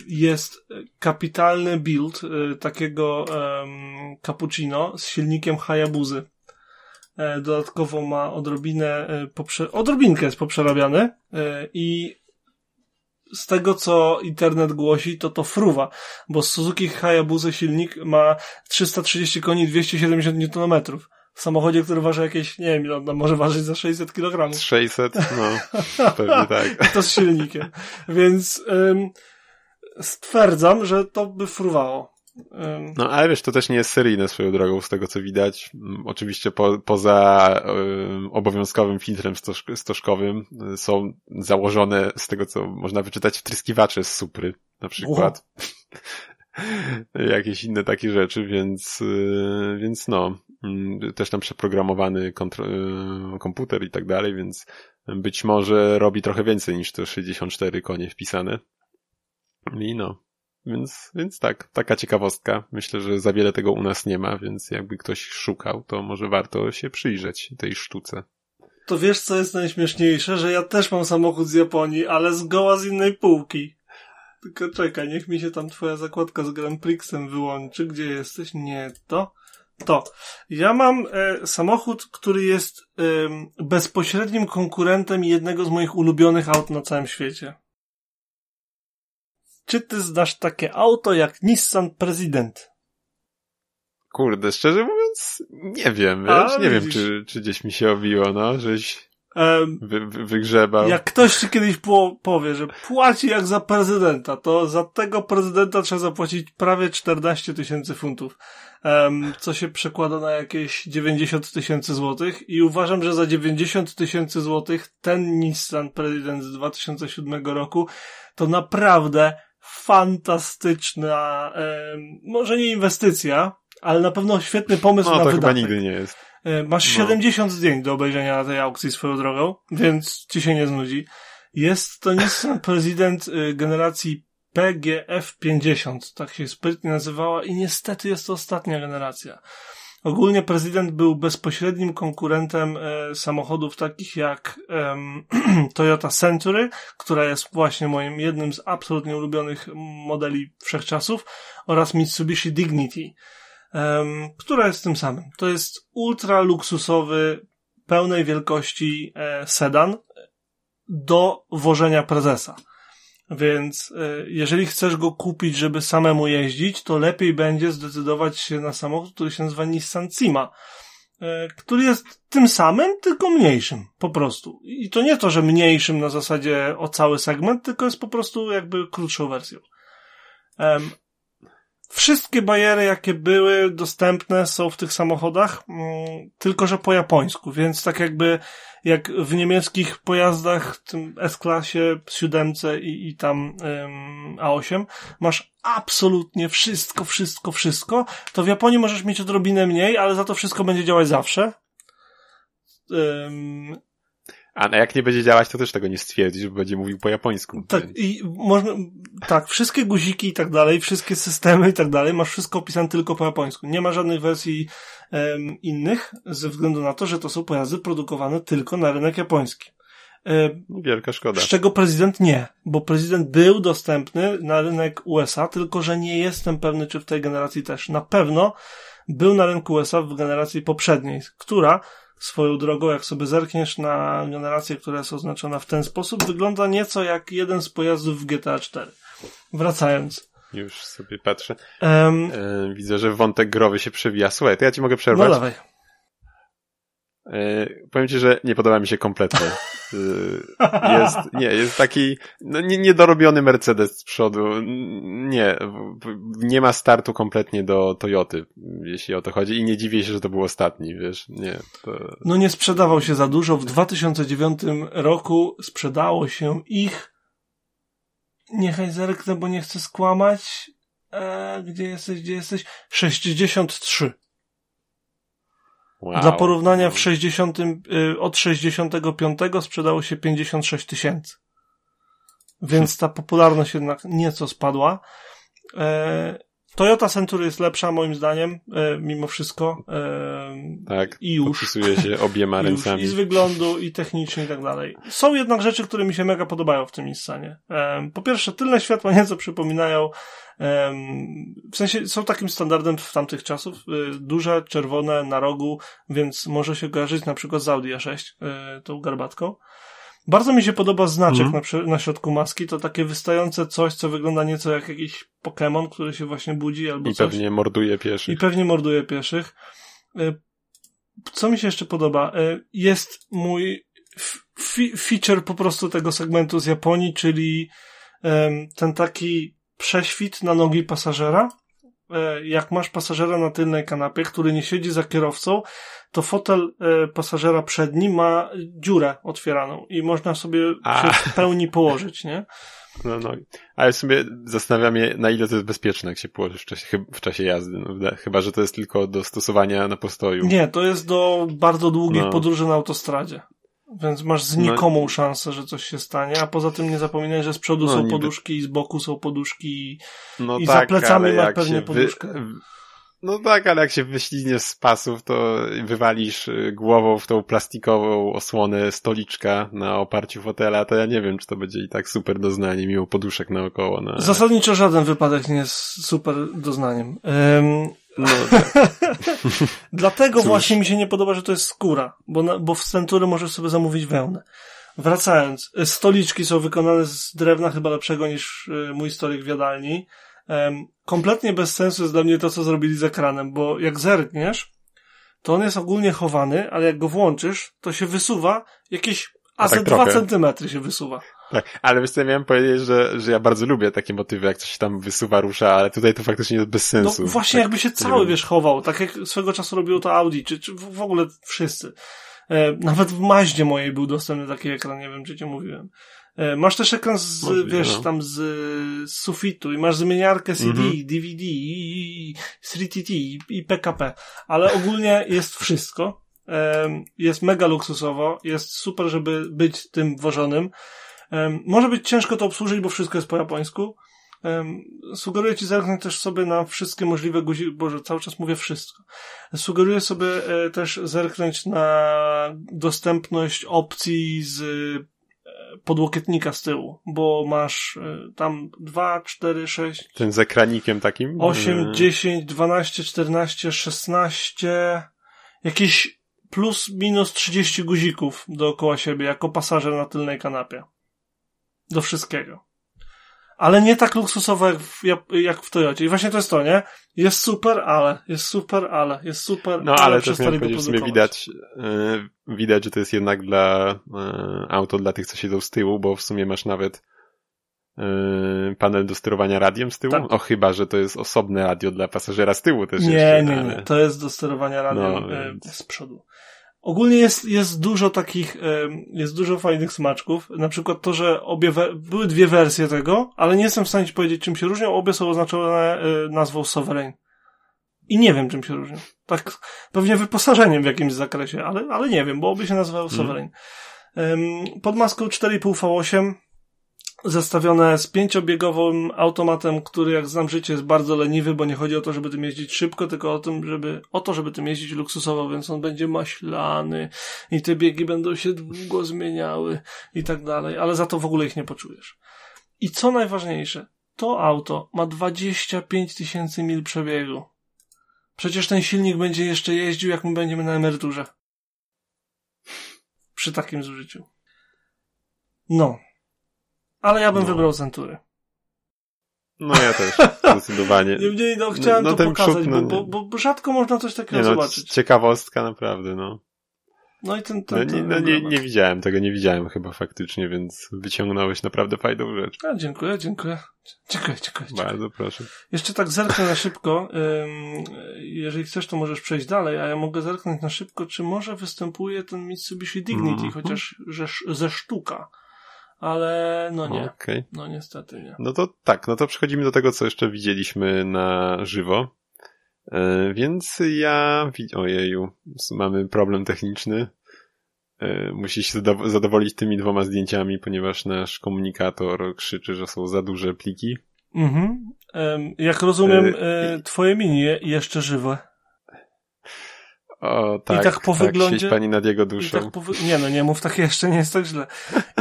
Jest kapitalny build um, takiego um, cappuccino z silnikiem Hayabuzy. E, dodatkowo ma odrobinę, e, poprze odrobinkę jest poprzerabiany e, i z tego, co internet głosi, to to fruwa, bo Suzuki Hayabusa silnik ma 330 koni 270 Nm. W samochodzie, który waży jakieś, nie wiem, on może ważyć za 600 kg. 600, no, pewnie tak. To z silnikiem. Więc ym, stwierdzam, że to by fruwało. No ale wiesz, to też nie jest seryjne swoją drogą, z tego co widać. Mm, oczywiście po, poza um, obowiązkowym filtrem stożkowym y, są założone, z tego co można wyczytać, wtryskiwacze z supry na przykład. Jakieś inne takie rzeczy, więc, y, więc no, mm, też tam przeprogramowany y, komputer i tak dalej, więc być może robi trochę więcej niż te 64 konie wpisane. I no, więc, więc tak, taka ciekawostka. Myślę, że za wiele tego u nas nie ma, więc jakby ktoś szukał, to może warto się przyjrzeć tej sztuce. To wiesz, co jest najśmieszniejsze? Że ja też mam samochód z Japonii, ale zgoła z innej półki. Tylko czekaj, niech mi się tam twoja zakładka z Grand Prixem wyłączy. Gdzie jesteś? Nie, to. To. Ja mam e, samochód, który jest e, bezpośrednim konkurentem jednego z moich ulubionych aut na całym świecie. Czy ty znasz takie auto jak Nissan President? Kurde, szczerze mówiąc, nie wiem, wiesz? A, nie widzisz. wiem, czy, czy gdzieś mi się obiło, no, żeś um, wy, wy, wygrzebał. Jak ktoś ci kiedyś po, powie, że płaci jak za prezydenta, to za tego prezydenta trzeba zapłacić prawie 14 tysięcy funtów, um, co się przekłada na jakieś 90 tysięcy złotych i uważam, że za 90 tysięcy złotych ten Nissan President z 2007 roku to naprawdę fantastyczna, e, może nie inwestycja, ale na pewno świetny pomysł no, na to wydatek. chyba nigdy nie jest. E, masz no. 70 zdjęć do obejrzenia na tej aukcji swoją drogą, więc ci się nie znudzi. Jest to Nissan President e, generacji PGF 50, tak się sprytnie nazywała i niestety jest to ostatnia generacja. Ogólnie prezydent był bezpośrednim konkurentem e, samochodów takich jak e, Toyota Century, która jest właśnie moim jednym z absolutnie ulubionych modeli wszechczasów, oraz Mitsubishi Dignity, e, która jest tym samym. To jest ultra luksusowy, pełnej wielkości e, sedan do wożenia prezesa. Więc y, jeżeli chcesz go kupić, żeby samemu jeździć, to lepiej będzie zdecydować się na samochód, który się nazywa Nissan Cima, y, który jest tym samym, tylko mniejszym, po prostu. I to nie to, że mniejszym na zasadzie o cały segment, tylko jest po prostu jakby krótszą wersją. Wszystkie bariery, jakie były dostępne, są w tych samochodach, mm, tylko że po japońsku, więc tak jakby jak w niemieckich pojazdach, tym S-klasie, 7 i, i tam ym, A8, masz absolutnie wszystko, wszystko, wszystko, to w Japonii możesz mieć odrobinę mniej, ale za to wszystko będzie działać zawsze. Ym, a jak nie będzie działać, to też tego nie stwierdzisz, bo będzie mówił po japońsku. Tak, i można, tak, wszystkie guziki i tak dalej, wszystkie systemy i tak dalej, masz wszystko opisane tylko po japońsku. Nie ma żadnych wersji um, innych, ze względu na to, że to są pojazdy produkowane tylko na rynek japoński. Wielka szkoda. Z czego prezydent nie, bo prezydent był dostępny na rynek USA, tylko że nie jestem pewny, czy w tej generacji też. Na pewno był na rynku USA w generacji poprzedniej, która swoją drogą, jak sobie zerkniesz na generację, która jest oznaczona w ten sposób, wygląda nieco jak jeden z pojazdów w GTA 4. Wracając. Już sobie patrzę. Um, widzę, że wątek growy się przewija. Słuchaj, to ja ci mogę przerwać. No dawaj. E, powiem ci, że nie podoba mi się kompletnie. E, jest, nie, jest taki no, nie, niedorobiony Mercedes z przodu. Nie, nie ma startu kompletnie do Toyoty, jeśli o to chodzi i nie dziwię się, że to był ostatni, wiesz, nie. To... No nie sprzedawał się za dużo. W 2009 roku sprzedało się ich niechaj zerknę, bo nie chcę skłamać. E, gdzie jesteś, gdzie jesteś? 63. Wow. Dla porównania w 60, y, od 65 sprzedało się 56 tysięcy. Więc ta popularność jednak nieco spadła. E, Toyota Century jest lepsza moim zdaniem, e, mimo wszystko. E, tak, i już. Podpisuje się obiema ręcami. I z wyglądu, i technicznie, i tak dalej. Są jednak rzeczy, które mi się mega podobają w tym Nissanie. Po pierwsze, tylne światła nieco przypominają w sensie są takim standardem w tamtych czasów, y, duże, czerwone na rogu, więc może się kojarzyć na przykład z Audi A6, y, tą garbatką. Bardzo mi się podoba znaczek mm. na, na środku maski, to takie wystające coś, co wygląda nieco jak jakiś Pokémon, który się właśnie budzi albo I coś. Pewnie morduje pieszych. I pewnie morduje pieszych. Y, co mi się jeszcze podoba? Jest mój feature po prostu tego segmentu z Japonii, czyli ten taki prześwit na nogi pasażera, e, jak masz pasażera na tylnej kanapie, który nie siedzi za kierowcą, to fotel e, pasażera przedni ma dziurę otwieraną i można sobie A. się w pełni położyć, nie? No, no. Ale w sumie zastanawiam się, na ile to jest bezpieczne, jak się położysz w czasie, w czasie jazdy. No, chyba, że to jest tylko do stosowania na postoju. Nie, to jest do bardzo długich No. podróży na autostradzie. Więc masz znikomą szansę, że coś się stanie, a poza tym nie zapominaj, że z przodu No, są niby. poduszki i z boku są poduszki. No I za plecami masz pewnie się poduszkę. No tak, ale jak się wyślizniesz z pasów, to wywalisz y, głową w tą plastikową osłonę stoliczka na oparciu fotela, to ja nie wiem, czy to będzie i tak super doznanie, mimo poduszek naokoło. No, Zasadniczo żaden wypadek nie jest super doznaniem. No tak. Dlatego Cóż. właśnie mi się nie podoba, że to jest skóra, bo, na, bo w Century możesz sobie zamówić wełnę. Wracając, y, stoliczki są wykonane z drewna chyba lepszego niż y, mój stolik w jadalni. Kompletnie bez sensu jest dla mnie to, co zrobili z ekranem, bo jak zerkniesz, to on jest ogólnie chowany, ale jak go włączysz, to się wysuwa jakieś, a tak ze dwa trochę. centymetry się wysuwa. tak. Ale wiesz co, ja miałem powiedzieć, że, że ja bardzo lubię takie motywy, jak coś się tam wysuwa, rusza, ale tutaj to faktycznie jest bez No sensu. właśnie tak, jakby się cały, wiesz, chował, tak jak swego czasu robiło to Audi, czy, czy w w ogóle wszyscy. E, nawet w Maździe mojej był dostępny taki ekran, nie wiem, czy cię mówiłem. E, masz też ekran z, Możliwe, wiesz, no. tam z, z sufitu i masz zmieniarkę CD, Mhm. DVD, i, i 3TT i, i PKP, ale ogólnie jest wszystko. Jest mega luksusowo, jest super, żeby być tym wożonym. Może być ciężko to obsłużyć, bo wszystko jest po japońsku. Sugeruję ci zerknąć też sobie na wszystkie możliwe guziki, boże, cały czas mówię wszystko. Sugeruję sobie e, też zerknąć na dostępność opcji z podłokietnika z tyłu, bo masz e, tam 2, 4, 6, Ten z ekranikiem takim? 8, y, 10, 12, 14, 16, jakieś plus minus 30 guzików dookoła siebie jako pasażer na tylnej kanapie. Do wszystkiego. Ale nie tak luksusowo jak w, jak w Toyocie. I właśnie to jest to, nie? Jest super, ale, jest super, ale, jest super, No, ale też przestali miałem powiedzieć, w sumie widać, yy, widać, że to jest jednak dla yy, auto dla tych, co siedzą z tyłu, bo w sumie masz nawet yy, panel do sterowania radiem z tyłu. Tak. O, chyba, że to jest osobne radio dla pasażera z tyłu też Nie, jeszcze. nie, ale... nie. To jest do sterowania radiem No, więc- z przodu. Ogólnie jest, jest dużo takich, jest dużo fajnych smaczków. Na przykład to, że obie, były dwie wersje tego, ale nie jestem w stanie ci powiedzieć, czym się różnią. Obie są oznaczone e, nazwą Sovereign. I nie wiem, czym się różnią. Tak, pewnie wyposażeniem w jakimś zakresie, ale, ale nie wiem, bo obie się nazywają Mhm. Sovereign. Em, Pod maską 4,5 V8 zestawione z pięciobiegowym automatem, który jak znam życie jest bardzo leniwy, bo nie chodzi o to, żeby tym jeździć szybko, tylko o, tym, żeby, o to, żeby tym jeździć luksusowo, więc on będzie maślany i te biegi będą się długo zmieniały i tak dalej, ale za to w ogóle ich nie poczujesz. I co najważniejsze, to auto ma 25 tysięcy mil przebiegu. Przecież ten silnik będzie jeszcze jeździł, jak my będziemy na emeryturze. Przy takim zużyciu. No. Ale ja bym No. wybrał Century. No ja też, zdecydowanie. Nie, nie, no, chciałem no to ten pokazać, przód, no bo, bo, bo rzadko można coś takiego Nie no, zobaczyć. ciekawostka naprawdę, no. No i ten, ten, No, nie, ten no nie, nie widziałem tego, nie widziałem chyba faktycznie, więc wyciągnąłeś naprawdę fajną rzecz. A, dziękuję, dziękuję. Dziękuję, dziękuję. dziękuję. Bardzo proszę. Jeszcze tak zerknę na szybko. Jeżeli chcesz, to możesz przejść dalej, a ja mogę zerknąć na szybko, czy może występuje ten Mitsubishi Dignity, Mhm. chociaż że, ze sztuka. Ale no nie. Okej. No niestety nie. No to tak, no to przechodzimy do tego, co jeszcze widzieliśmy na żywo. E, więc ja, ojeju, mamy problem techniczny. E, musi się zado- zadowolić tymi dwoma zdjęciami, ponieważ nasz komunikator krzyczy, że są za duże pliki. Mhm. Ym, jak rozumiem, Y, y, twoje mini je- jeszcze żywe. O, tak, tak po wyglądzie- siedź pani nad jego I duszą. tak wy... Nie no, nie mów tak jeszcze, nie jest tak źle.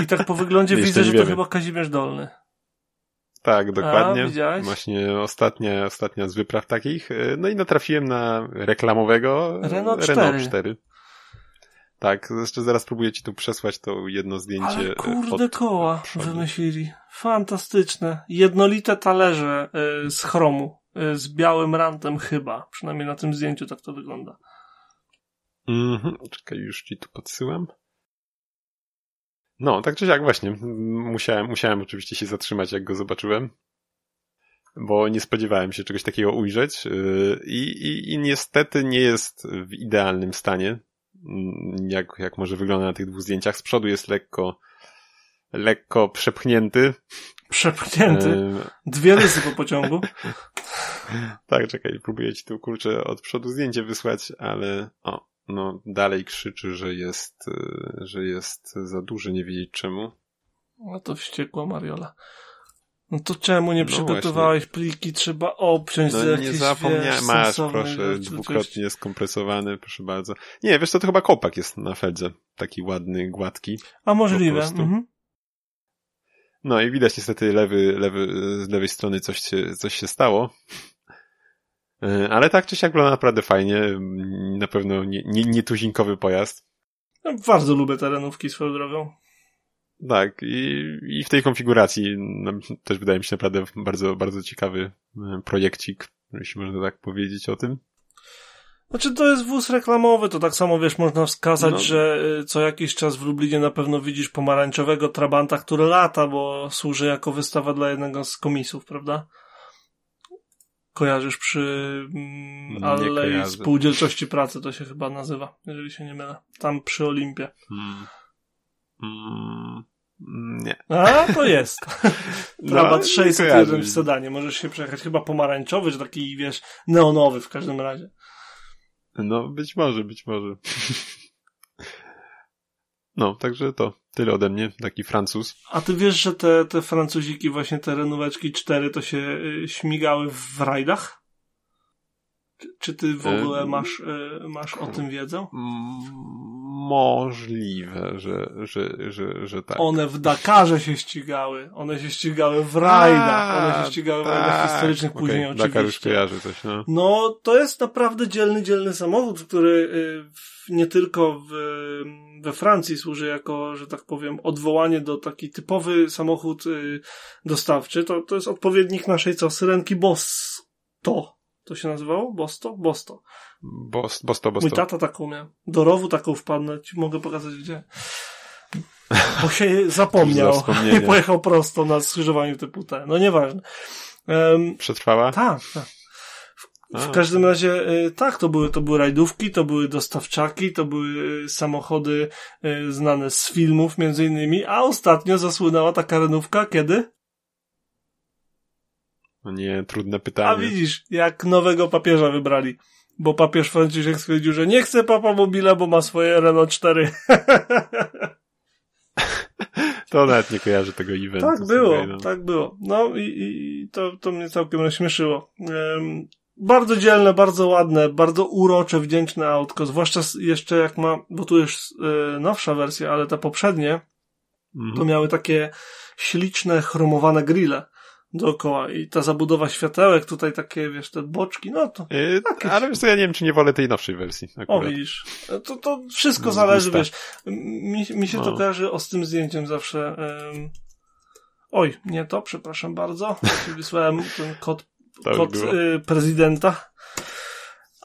I tak po wyglądzie widzę, że to chyba Kazimierz Dolny. Tak, dokładnie. A, widziałeś? Właśnie ostatnia, ostatnia z wypraw takich. E, No i natrafiłem na reklamowego Renault 4. Renault 4. Tak, jeszcze zaraz próbuję ci tu przesłać to jedno zdjęcie. Ale e, kurde koła przodu. wymyślili. Fantastyczne. Jednolite talerze y, z chromu. y, Z białym rantem chyba. Przynajmniej na tym zdjęciu tak to wygląda. Mhm, czekaj, już ci tu podsyłam. No, tak czy siak właśnie. Musiałem, musiałem oczywiście się zatrzymać, jak go zobaczyłem. bo nie spodziewałem się czegoś takiego ujrzeć y, i, i, i niestety nie jest w idealnym stanie, mm, jak, jak może wygląda na tych dwóch zdjęciach. Z przodu jest lekko, lekko przepchnięty. Przepchnięty? Y, Dwie rysy po pociągu. tak, czekaj, próbuję ci tu kurczę od przodu zdjęcie wysłać, ale o, no dalej krzyczy, że jest, y, że jest za duży, nie wiedzieć czemu. No to wściekła Mariola. No to czemu nie no przygotowałeś właśnie. pliki? Trzeba obciąć no, za nie zapomniałem. Masz, proszę, dwukrotnie skompresowany, proszę bardzo. Nie, wiesz co, to chyba kopak jest na Feldze. Taki ładny, gładki. A możliwe. Mhm. No i widać niestety lewy, lewy, z lewej strony coś się, coś się stało. E, ale tak czy siak wygląda naprawdę fajnie. Na pewno nie, nie, nie pojazd. Ja bardzo lubię terenówki swoją drogą. Tak, i, i w tej konfiguracji no, też wydaje mi się naprawdę bardzo, bardzo ciekawy e, projekcik, jeśli można tak powiedzieć o tym. Znaczy to jest wóz reklamowy, to tak samo wiesz, można wskazać, no. że e, co jakiś czas w Lublinie na pewno widzisz pomarańczowego Trabanta, który lata, bo służy jako wystawa dla jednego z komisów, prawda? Kojarzysz przy mm, Alei Spółdzielczości Pracy, to się chyba nazywa, jeżeli się nie mylę. Tam przy Olimpie. Hmm. Mm, nie. A, to jest. Trabant no, 601 w sedanie. Możesz się przejechać chyba pomarańczowy, czy taki, wiesz, neonowy w każdym razie. No, być może, być może. No, także to tyle ode mnie, taki Francuz. A ty wiesz, że te, te Francuziki, właśnie te renóweczki 4 to się y, śmigały w rajdach? Czy, czy ty w ogóle masz, y, masz o tym wiedzę? Możliwe, że, że, że, że tak. One w Dakarze się ścigały. One się ścigały w rajdach. One się ścigały w rajdach tak. historycznych okay. później oczywiście. Dakar już kojarzy coś, no. No, to jest naprawdę dzielny, dzielny samochód, który y, nie tylko w, we Francji służy jako, że tak powiem, odwołanie do taki typowy samochód y, dostawczy. To, to jest odpowiednik naszej co? Syrenki Boss. To. To się nazywało? Bosto? Bosto. Bost, bosto, bosto. Mój tata taką miał. Do rowu taką wpadnę. Ci mogę pokazać gdzie. Bo się zapomniał i pojechał prosto na skrzyżowaniu typu T. No nieważne. Um, Przetrwała? Tak, tak. W, każdym razie y, tak, to były, to były rajdówki, to były dostawczaki, to były y, samochody y, znane z filmów między innymi, a ostatnio zasłynęła taka renówka kiedy? No nie, trudne pytanie. A widzisz, jak nowego papieża wybrali. Bo papież Franciszek stwierdził, że nie chce papa mobila, bo ma swoje Renault 4. to nawet nie kojarzy tego eventu. Tak było, no. tak było. No i, i to, to mnie całkiem rozśmieszyło. Um, bardzo dzielne, bardzo ładne, bardzo urocze, wdzięczne autko, zwłaszcza jeszcze jak ma, bo tu jest y, nowsza wersja, ale te poprzednie, -hmm. to miały takie śliczne, chromowane grille dookoła i ta zabudowa światełek, tutaj takie, wiesz, te boczki, no to... Yy, ale wiesz co, ja nie wiem, czy nie wolę tej nowszej wersji. Akurat. O, widzisz. To, to wszystko zależy, wiesz. Mi, mi się no. to kojarzy o z tym zdjęciem zawsze. Um... Oj, nie to, przepraszam bardzo. Wysłałem ten kod, kod y, prezydenta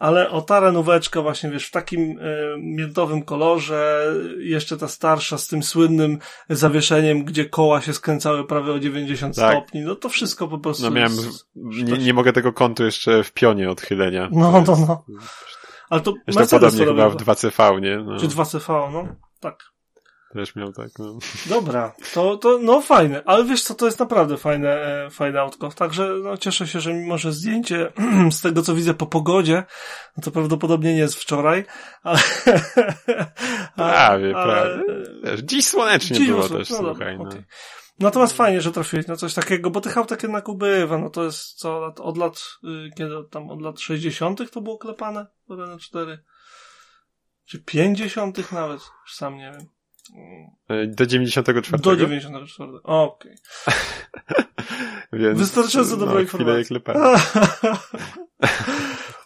ale o ta renóweczka właśnie, wiesz, w takim y, miętowym kolorze, jeszcze ta starsza z tym słynnym zawieszeniem, gdzie koła się skręcały prawie o 90 tak. stopni, no to wszystko po prostu... No miałem, nie, nie mogę tego kątu jeszcze w pionie odchylenia. No, no, no. Ale to Zresztą podobnie chyba w 2CV, nie? No. Czy 2CV, no. Tak. Też miał tak, no. Dobra, to, to no fajne, ale wiesz co, to jest naprawdę fajne, e, fajne autko. Także no, cieszę się, że mimo, że zdjęcie z tego co widzę po pogodzie, no to prawdopodobnie nie jest wczoraj, ale... prawie, ale, prawie. Dziś słonecznie dziś było też, no, słuchaj. No. Okay. Natomiast fajnie, że trafiłeś na coś takiego, bo tych autek jednak ubywa, no to jest co, od lat, y, kiedy tam, od lat 60. to było klepane? Renault 4? Czy 50. nawet? Już sam nie wiem. E, do 94? Do 94. Okej. Okay. Wystarczająco dobra no, informacja.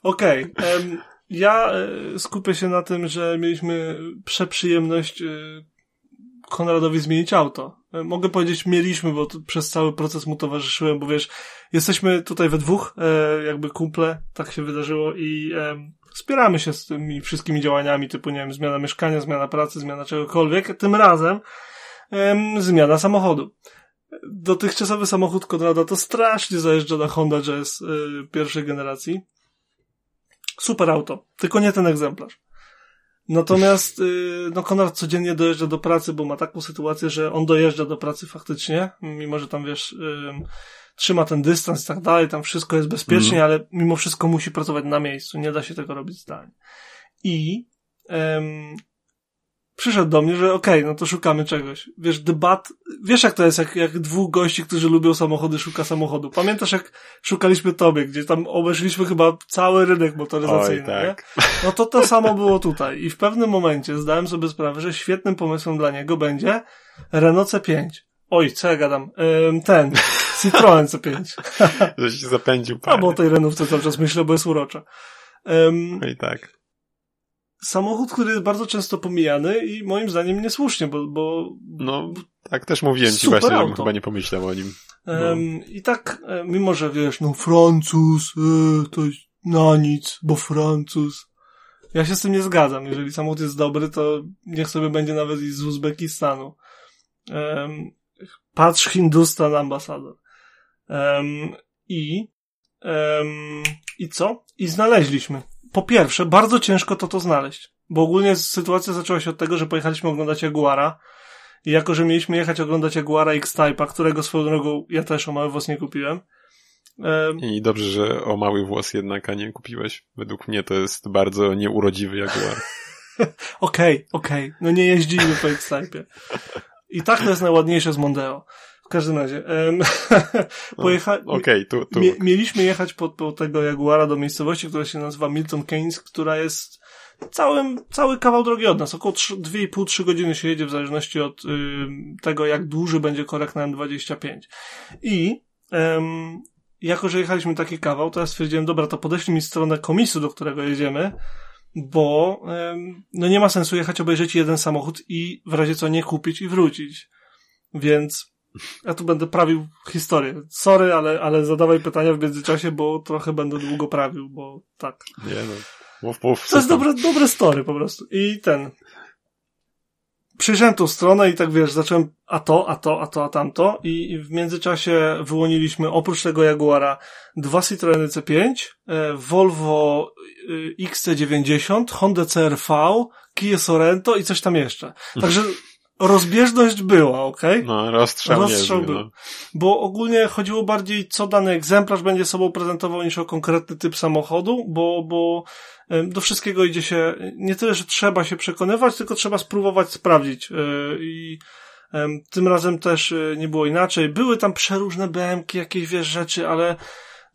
Okej. Okay. Um, ja e, skupię się na tym, że mieliśmy przeprzyjemność e, Konradowi zmienić auto. Mogę powiedzieć mieliśmy, bo przez cały proces mu towarzyszyłem, bo wiesz, jesteśmy tutaj we dwóch, jakby kumple, tak się wydarzyło i wspieramy się z tymi wszystkimi działaniami typu, nie wiem, zmiana mieszkania, zmiana pracy, zmiana czegokolwiek. Tym razem em, zmiana samochodu. dotychczasowy samochód Konrada to strasznie zajeżdża na Honda Jazz y, pierwszej generacji. Super auto, tylko nie ten egzemplarz. Natomiast y, no Konrad codziennie dojeżdża do pracy, bo ma taką sytuację, że on dojeżdża do pracy faktycznie, mimo że tam wiesz, y, trzyma ten dystans i tak dalej, tam wszystko jest bezpiecznie, mm. ale mimo wszystko musi pracować na miejscu, nie da się tego robić zdalnie. I um, przyszedł do mnie, że okej, okay, no to szukamy czegoś. Wiesz, debat, wiesz jak to jest, jak, jak dwóch gości, którzy lubią samochody, szuka samochodu. Pamiętasz jak szukaliśmy tobie, gdzie tam obeszliśmy chyba cały rynek motoryzacyjny, Oj, tak. nie? No to to samo było tutaj. I w pewnym momencie zdałem sobie sprawę, że świetnym pomysłem dla niego będzie Renault C5. Oj, co ja gadam? Ym, ten, Citroen C5. Że się zapędził. A bo o tej Renaultce cały czas myślę, bo jest urocza. Um, no i tak samochód, który jest bardzo często pomijany i moim zdaniem niesłusznie, bo... bo no, tak też mówiłem ci właśnie, żebym chyba nie pomyślał o nim. No. Um, I tak, e, mimo że wiesz, no Francuz, e, to na nic, bo Francuz. Ja się z tym nie zgadzam. Jeżeli samochód jest dobry, to niech sobie będzie nawet i z Uzbekistanu. Um, patrz Hindustan ambasador. Um, I um, i co? I znaleźliśmy po pierwsze, bardzo ciężko to to znaleźć, bo ogólnie sytuacja zaczęła się od tego, że pojechaliśmy oglądać Jaguara i jako, że mieliśmy jechać oglądać Jaguara X-Type'a, którego swoją drogą ja też o mały włos nie kupiłem. I dobrze, że o mały włos jednak, a nie kupiłeś. Według mnie to jest bardzo nieurodziwy Jaguar. Okej, okej. Okay, okay. No nie jeździmy po X-Type'ie. I tak to jest najładniejsze z Mondeo. W każdym razie. Um, pojecha... okay, tu, tu. Mie mieliśmy jechać po, po tego Jaguara do miejscowości, która się nazywa Milton Keynes, która jest całym, cały kawał drogi od nas. Około 2,5-3 godziny się jedzie w zależności od y, tego, jak duży będzie korek na M25. I um, jako, że jechaliśmy taki kawał, to ja stwierdziłem, dobra, to podeślij mi stronę komisu, do którego jedziemy, bo no nie ma sensu jechać obejrzeć jeden samochód i w razie co nie kupić i wrócić. Więc ja tu będę prawił historię. Sorry, ale, ale zadawaj pytania w międzyczasie, bo trochę będę długo prawił, bo tak. Nie no. Mów, mów. To jest dobre, dobre story po prostu. I ten. Przyjrzałem tą stronę i tak wiesz, zacząłem a to, a to, a to, a tamto i w międzyczasie wyłoniliśmy oprócz tego Jaguara dwa Citroeny C5, e, Volvo e, XC90, Honda CRV, Kia Sorento i coś tam jeszcze. Także rozbieżność była, okej? Okay? No, rozstrzał, rozstrzał był. No. Bo ogólnie chodziło bardziej, co dany egzemplarz będzie sobą prezentował, niż o konkretny typ samochodu, bo, bo do wszystkiego idzie się, nie tyle, że trzeba się przekonywać, tylko trzeba spróbować sprawdzić. E, I tym razem też e, nie było inaczej. Były tam przeróżne BMki, jakieś wiesz rzeczy, ale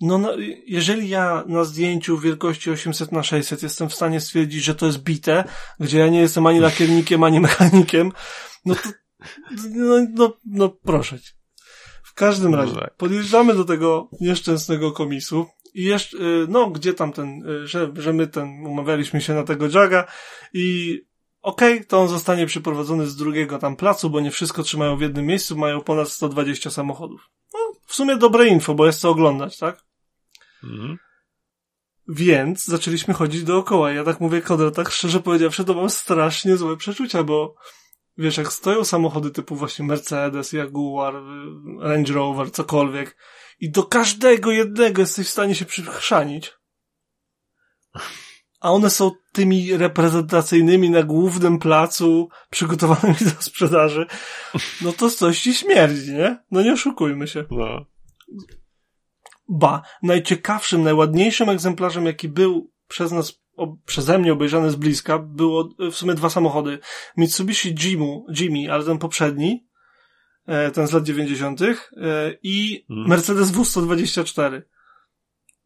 no, no, jeżeli ja na zdjęciu wielkości 800 na 600 jestem w stanie stwierdzić, że to jest bite, gdzie ja nie jestem ani lakiernikiem, ani mechanikiem, no to, no, no, no proszę cię. W każdym razie, no tak. podjeżdżamy do tego nieszczęsnego komisu i jeszcze, y, no, gdzie tam ten, y, że, że my ten, umawialiśmy się na tego jaga i okej, okay, to on zostanie przyprowadzony z drugiego tam placu, bo nie wszystko trzymają w jednym miejscu, mają ponad 120 samochodów. No, w sumie dobre info, bo jest co oglądać, tak? Mhm. Więc zaczęliśmy chodzić dookoła. Ja tak mówię, Kodro, tak szczerze powiedziawszy, to mam strasznie złe przeczucia, bo wiesz, jak stoją samochody typu właśnie Mercedes, Jaguar, Range Rover, cokolwiek i do każdego jednego jesteś w stanie się przychrzanić, a one są tymi reprezentacyjnymi na głównym placu, przygotowanymi do sprzedaży, no to coś ci śmierdzi, nie? No nie oszukujmy się. No. Ba, najciekawszym, najładniejszym egzemplarzem, jaki był przez nas, o, przeze mnie obejrzany z bliska, było w sumie dwa samochody. Mitsubishi Jimu, Jimmy, ale ten poprzedni, e, ten z lat 90. E, i hmm. Mercedes W124.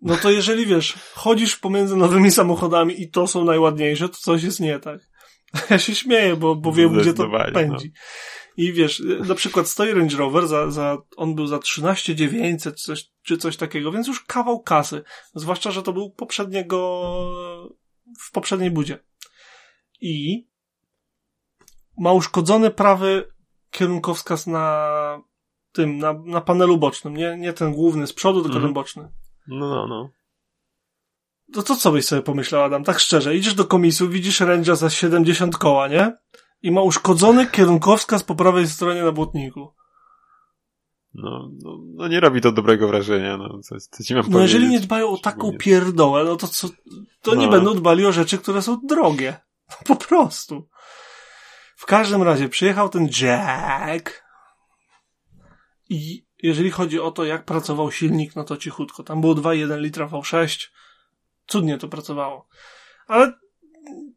No to jeżeli wiesz, chodzisz pomiędzy nowymi samochodami i to są najładniejsze, to coś jest nie tak. Ja się śmieję, bo, bo wiem, gdzie to pędzi. No. I wiesz, na przykład stoi Range Rover, za, za, on był za 13 900 coś, czy coś takiego, więc już kawał kasy. Zwłaszcza, że to był poprzedniego, w poprzedniej budzie. I ma uszkodzony prawy kierunkowskaz na tym, na, na panelu bocznym. Nie, nie ten główny z przodu, tylko mm. ten boczny. No, no, no. To, to co byś sobie pomyślał, Adam? Tak szczerze, idziesz do komisu, widzisz Range'a za 70 koła, nie? I ma uszkodzony kierunkowskaz po prawej stronie na błotniku. no, no, no nie robi to dobrego wrażenia, no co, co ci mam No jeżeli nie dbają o taką pierdołę, no to co, to no. nie będą dbali o rzeczy, które są drogie. No, po prostu. W każdym razie przyjechał ten Jack i jeżeli chodzi o to, jak pracował silnik, no to cichutko. Tam było 2,1 litra V6. Cudnie to pracowało. Ale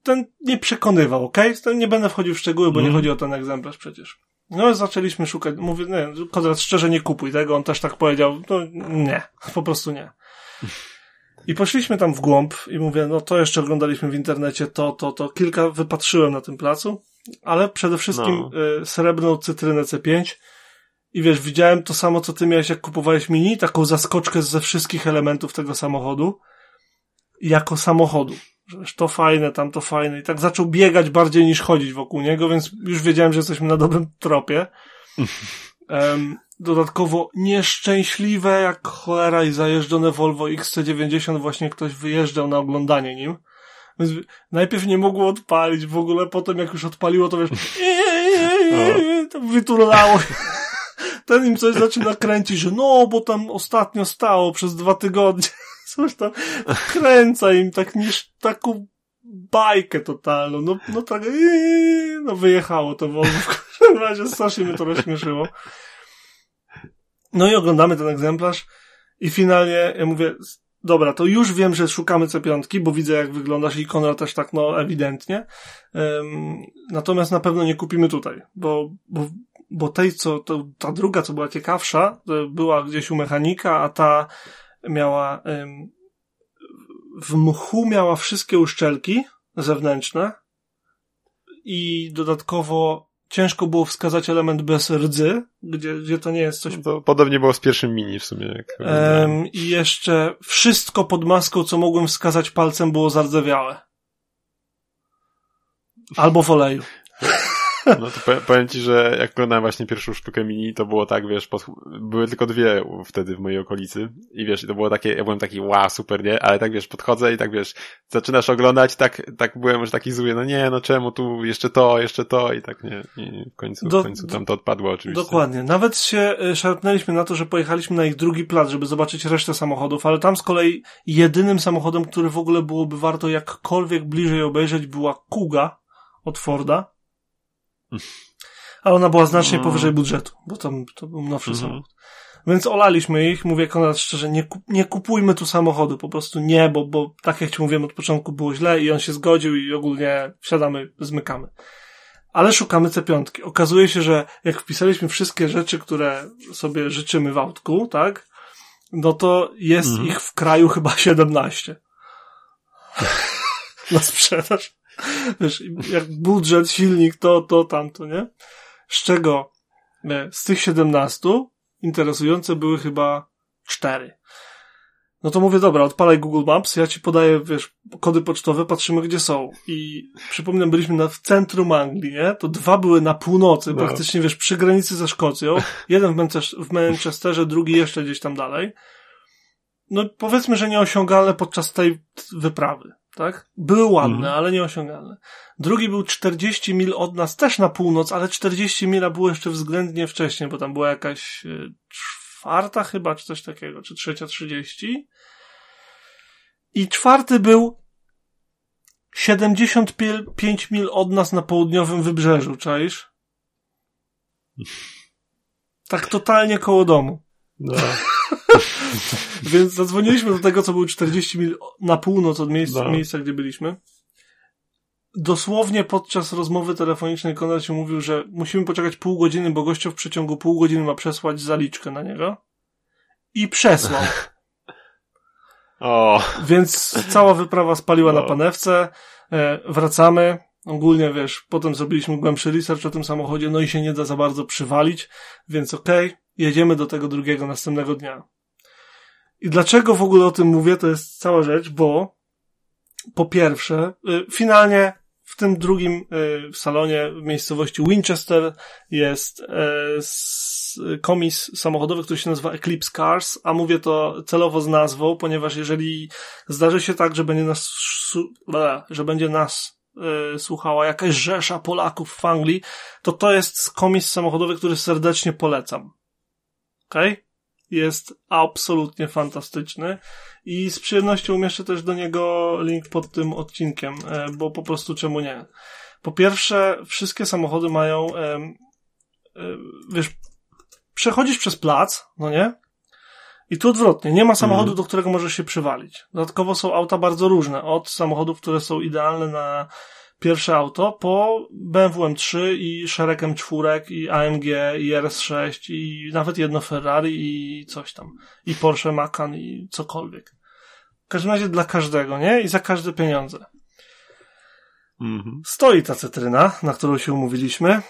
ten nie przekonywał, ok? Ten nie będę wchodził w szczegóły, bo mm. nie mhm. chodzi o ten egzemplarz przecież. No zaczęliśmy szukać, mówię, nie, Konrad szczerze nie kupuj tego, on też tak powiedział, no nie, po prostu nie. I poszliśmy tam w głąb i mówię, no to jeszcze oglądaliśmy w internecie, to, to, to, kilka wypatrzyłem na tym placu, ale przede wszystkim no. y, srebrną cytrynę C5 i wiesz, widziałem to samo, co ty miałeś, jak kupowałeś Mini, taką zaskoczkę ze wszystkich elementów tego samochodu, jako samochodu. Że to fajne, tam to fajne. I tak zaczął biegać bardziej niż chodzić wokół niego, więc już wiedziałem, że jesteśmy na dobrym tropie. Um, dodatkowo nieszczęśliwe jak cholera i zajeżdżone Volvo XC90 właśnie ktoś wyjeżdżał na oglądanie nim. Więc najpierw nie mogło odpalić, w ogóle potem jak już odpaliło, to wiesz, to wyturlało. Ten im coś zaczyna kręcić, że no, bo tam ostatnio stało przez dwa tygodnie. Coś tam kręca im tak niż taką bajkę totalną. No, no tak, no wyjechało to Volvo. W każdym razie strasznie mnie to rozśmieszyło. No i oglądamy ten egzemplarz i finalnie ja mówię, dobra, to już wiem, że szukamy C5, bo widzę jak wyglądasz i Konrad też tak, no ewidentnie. Um, natomiast na pewno nie kupimy tutaj, bo, bo, bo tej, co, to, ta druga, co była ciekawsza, była gdzieś u mechanika, a ta miała w mchu miała wszystkie uszczelki zewnętrzne i dodatkowo ciężko było wskazać element bez rdzy, gdzie, gdzie to nie jest coś... To podobnie było z pierwszym mini w sumie. Jak um, I jeszcze wszystko pod maską, co mogłem wskazać palcem, było zardzewiałe. Albo w oleju. No to powiem ci, że jak oglądałem właśnie pierwszą sztukę mini, to było tak, wiesz, pod... były tylko dwie wtedy w mojej okolicy i wiesz, to było takie, ja byłem taki, wow, super, nie? Ale tak wiesz, podchodzę i tak wiesz, zaczynasz oglądać, tak, tak byłem już taki zły, no nie, no czemu tu jeszcze to, jeszcze to i tak nie, i w końcu, Do, w końcu tam to odpadło oczywiście. Dokładnie. Nawet się e, szarpnęliśmy na to, że pojechaliśmy na ich drugi plac, żeby zobaczyć resztę samochodów, ale tam z kolei jedynym samochodem, który w ogóle byłoby warto jakkolwiek bliżej obejrzeć była Kuga od Forda ale ona była znacznie mm. powyżej budżetu, bo tam to był nowszy mm -hmm. samochód. Więc olaliśmy ich, mówię Konrad szczerze, nie, nie kupujmy tu samochodu, po prostu nie, bo, bo tak jak ci mówiłem od początku było źle i on się zgodził i ogólnie wsiadamy, zmykamy. Ale szukamy C5. Okazuje się, że jak wpisaliśmy wszystkie rzeczy, które sobie życzymy w autku, tak? No to jest mm. ich w kraju chyba 17. Na sprzedaż. Wiesz, jak budżet, silnik, to, to, tamto, nie? Z czego nie, z tych 17 interesujące były chyba cztery. No to mówię, dobra, odpalaj Google Maps, ja ci podaję, wiesz, kody pocztowe, patrzymy gdzie są. I przypominam, byliśmy na, w centrum Anglii, nie? To dwa były na północy, no. praktycznie, wiesz, przy granicy ze Szkocją. Jeden w, Manchester, w Manchesterze, drugi jeszcze gdzieś tam dalej. No powiedzmy, że nieosiągalne podczas tej wyprawy tak? Były ładne, mhm. ale nieosiągalne. Drugi był 40 mil od nas, też na północ, ale 40 mila było jeszcze względnie wcześniej, bo tam była jakaś e, czwarta chyba, czy coś takiego, czy trzecia 30. I czwarty był 75 mil od nas na południowym wybrzeżu, czaisz? Tak totalnie koło domu. No. Więc zadzwoniliśmy do tego, co był 40 mil na północ od miejsca, no. miejsca, gdzie byliśmy. Dosłownie podczas rozmowy telefonicznej Konrad się mówił, że musimy poczekać pół godziny, bo gościu w przeciągu pół godziny ma przesłać zaliczkę na niego. I przesłał. O. Więc cała wyprawa spaliła na panewce. E, wracamy. Ogólnie, wiesz, potem zrobiliśmy głębszy research o tym samochodzie, no i się nie da za bardzo przywalić, więc okej, okay, jedziemy do tego drugiego następnego dnia. I dlaczego w ogóle o tym mówię, to jest cała rzecz, bo po pierwsze, y, finalnie w tym drugim y, salonie w miejscowości Winchester jest y, komis samochodowy, który się nazywa Eclipse Cars, a mówię to celowo z nazwą, ponieważ jeżeli zdarzy się tak, że będzie nas, że będzie nas słuchała jakaś rzesza Polaków w Anglii, to to jest komis samochodowy, który serdecznie polecam. okej? Okay? Jest absolutnie fantastyczny i z przyjemnością umieszczę też do niego link pod tym odcinkiem, e, bo po prostu czemu nie? Po pierwsze, wszystkie samochody mają, wiesz, przechodzisz przez plac, no nie? I tu odwrotnie, nie ma samochodu, mm. do którego możesz się przywalić. Dodatkowo są auta bardzo różne, od samochodów, które są idealne na pierwsze auto, po BMW M3 i szereg M4 i AMG i RS6 i nawet jedno Ferrari i coś tam. I Porsche Macan i cokolwiek. W każdym razie dla każdego, nie? I za każde pieniądze. Mm-hmm. Stoi ta cytryna, na którą się umówiliśmy.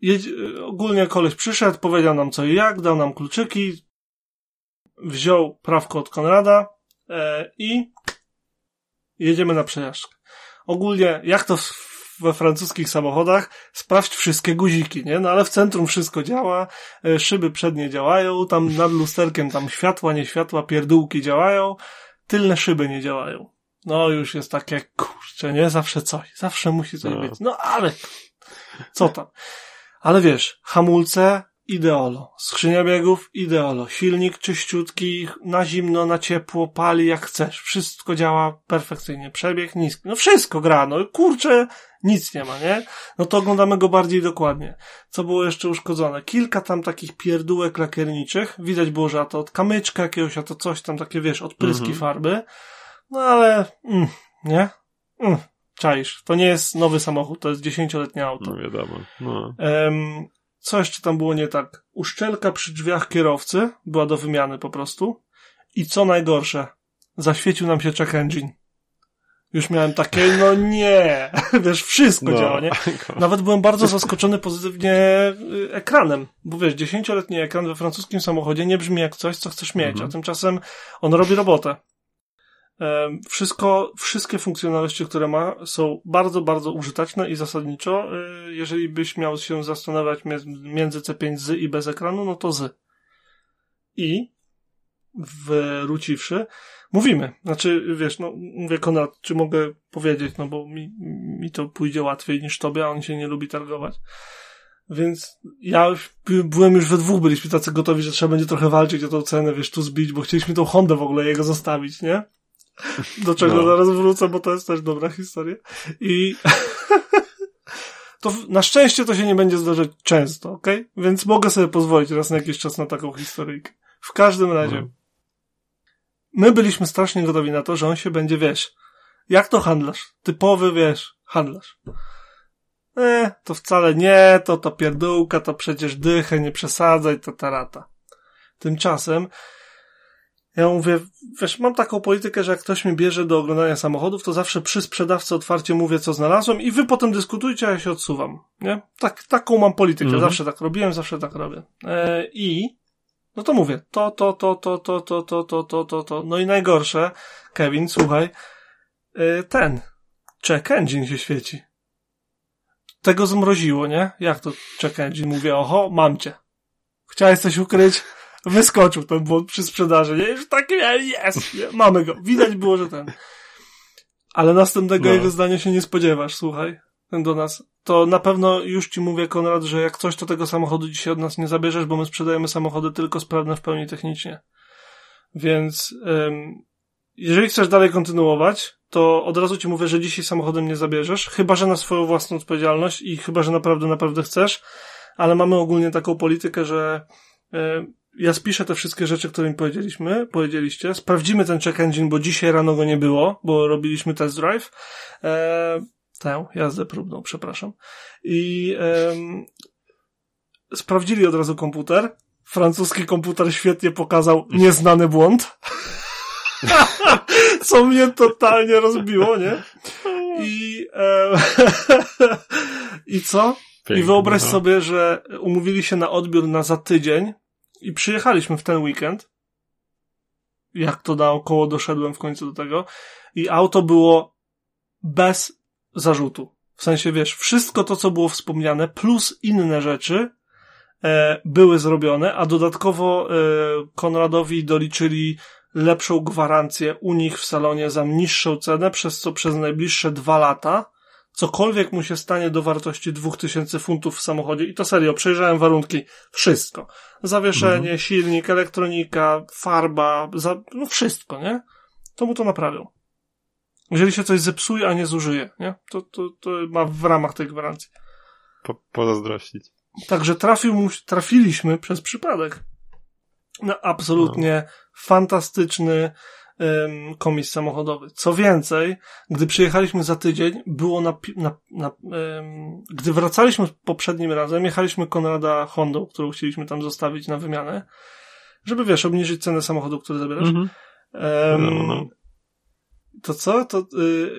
Jedź, ogólnie koleś przyszedł, powiedział nam co i jak, dał nam kluczyki, wziął prawko od Konrada e, i jedziemy na przejażdżkę. Ogólnie, jak to we francuskich samochodach, sprawdź wszystkie guziki, nie? No ale w centrum wszystko działa, e, szyby przednie działają, tam nad lusterkiem tam światła, nie światła, pierdółki działają, tylne szyby nie działają. No już jest takie, kurczę, nie? Zawsze coś, zawsze musi coś no. być. No ale, co tam? Ale wiesz, hamulce, ideolo. Skrzynia biegów, ideolo. Silnik czyściutki, na zimno, na ciepło, pali jak chcesz. Wszystko działa perfekcyjnie. Przebieg niski. No wszystko gra. No kurczę, nic nie ma, nie? No to oglądamy go bardziej dokładnie. Co było jeszcze uszkodzone? Kilka tam takich pierdółek lakierniczych. Widać było, że a to od kamyczka jakiegoś, a to coś tam takie, wiesz, odpryski mhm. farby. No ale, mm, nie? Mm, czaisz. To nie jest nowy samochód, to jest dziesięcioletnie auto. No wiadomo. No. Um, co jeszcze tam było nie tak? Uszczelka przy drzwiach kierowcy była do wymiany po prostu. I co najgorsze, zaświecił nam się check engine. Już miałem takie, no nie, wiesz, wszystko no. działa, nie? Nawet byłem bardzo zaskoczony pozytywnie y, ekranem, bo wiesz, dziesięcioletni ekran we francuskim samochodzie nie brzmi jak coś, co chcesz mieć, mhm. a tymczasem on robi robotę. Wszystko, wszystkie funkcjonalności, które ma, są bardzo, bardzo użyteczne i zasadniczo, y, jeżeli byś miał się zastanawiać między C5 z i bez ekranu, no to z. I wróciwszy, mówimy. Znaczy, wiesz, no, mówię Konrad, czy mogę powiedzieć, no bo mi, mi to pójdzie łatwiej niż tobie, a on się nie lubi targować. Więc ja byłem już we dwóch, byliśmy tacy gotowi, że trzeba będzie trochę walczyć o tą cenę, wiesz, tu zbić, bo chcieliśmy tą Hondę w ogóle jego zostawić, nie? Do czego no. zaraz wrócę, bo to jest też dobra historia. I to na szczęście to się nie będzie zdarzać często, ok? Więc mogę sobie pozwolić raz na jakiś czas na taką historyjkę. W każdym razie. No. My byliśmy strasznie gotowi na to, że on się będzie, wiesz, jak to handlarz? Typowy, wiesz, handlarz. E, to wcale nie, to to pierdółka, to przecież dychę, nie przesadzaj, to tarata. Tymczasem ja mówię, wiesz, mam taką politykę, że jak ktoś mnie bierze do oglądania samochodów, to zawsze przy sprzedawcy otwarcie mówię, co znalazłem i wy potem dyskutujcie, a ja się odsuwam, nie? Tak, taką mam politykę, mhm. zawsze tak robiłem, zawsze tak robię. E, I, no to mówię, to, to, to, to, to, to, to, to, to, to, to, no i najgorsze, Kevin, słuchaj, e, ten, check engine się świeci. Tego zmroziło, nie? Jak to check engine? Mówię, oho, mam cię. Chciałeś coś ukryć? Wyskoczył ten błąd przy sprzedaży, nie? Już taki, jest, nie? mamy go. Widać było, że ten. Ale następnego no. jego zdania się nie spodziewasz, słuchaj. Ten do nas. To na pewno już ci mówię, Konrad, że jak coś, to tego samochodu dzisiaj od nas nie zabierzesz, bo my sprzedajemy samochody tylko sprawne w pełni technicznie. Więc, ym, jeżeli chcesz dalej kontynuować, to od razu ci mówię, że dzisiaj samochodem nie zabierzesz, chyba, że na swoją własną odpowiedzialność i chyba, że naprawdę, naprawdę chcesz, ale mamy ogólnie taką politykę, że ja spiszę te wszystkie rzeczy, które mi powiedzieliśmy, powiedzieliście. Sprawdzimy ten check engine, bo dzisiaj rano go nie było, bo robiliśmy test drive. E, tę jazdę próbną, przepraszam. I e, sprawdzili od razu komputer. Francuski komputer świetnie pokazał nieznany błąd. Co mnie totalnie rozbiło, nie? I, e, i co? I wyobraź no. sobie, że umówili się na odbiór na za tydzień, i przyjechaliśmy w ten weekend. Jak to naokoło doszedłem w końcu do tego. I auto było bez zarzutu. W sensie, wiesz, wszystko to, co było wspomniane, plus inne rzeczy, e, były zrobione, a dodatkowo e, Konradowi doliczyli lepszą gwarancję u nich w salonie za niższą cenę, przez co przez najbliższe dwa lata cokolwiek mu się stanie do wartości 2000 funtów w samochodzie, i to serio, przejrzałem warunki, wszystko. Zawieszenie, mhm. silnik, elektronika, farba, za, no wszystko, nie? To mu to naprawią. Jeżeli się coś zepsuje, a nie zużyje, nie? To, to, to ma w ramach tej gwarancji. Po, pozazdrościć. Także trafił mu, trafiliśmy przez przypadek na absolutnie no. fantastyczny komis samochodowy. Co więcej, gdy przyjechaliśmy za tydzień, było na, na, na um, gdy wracaliśmy poprzednim razem, jechaliśmy Konrada Hondą, którą chcieliśmy tam zostawić na wymianę, żeby wiesz, obniżyć cenę samochodu, który zabierasz. Mm -hmm. um, no, no. To co? To yy,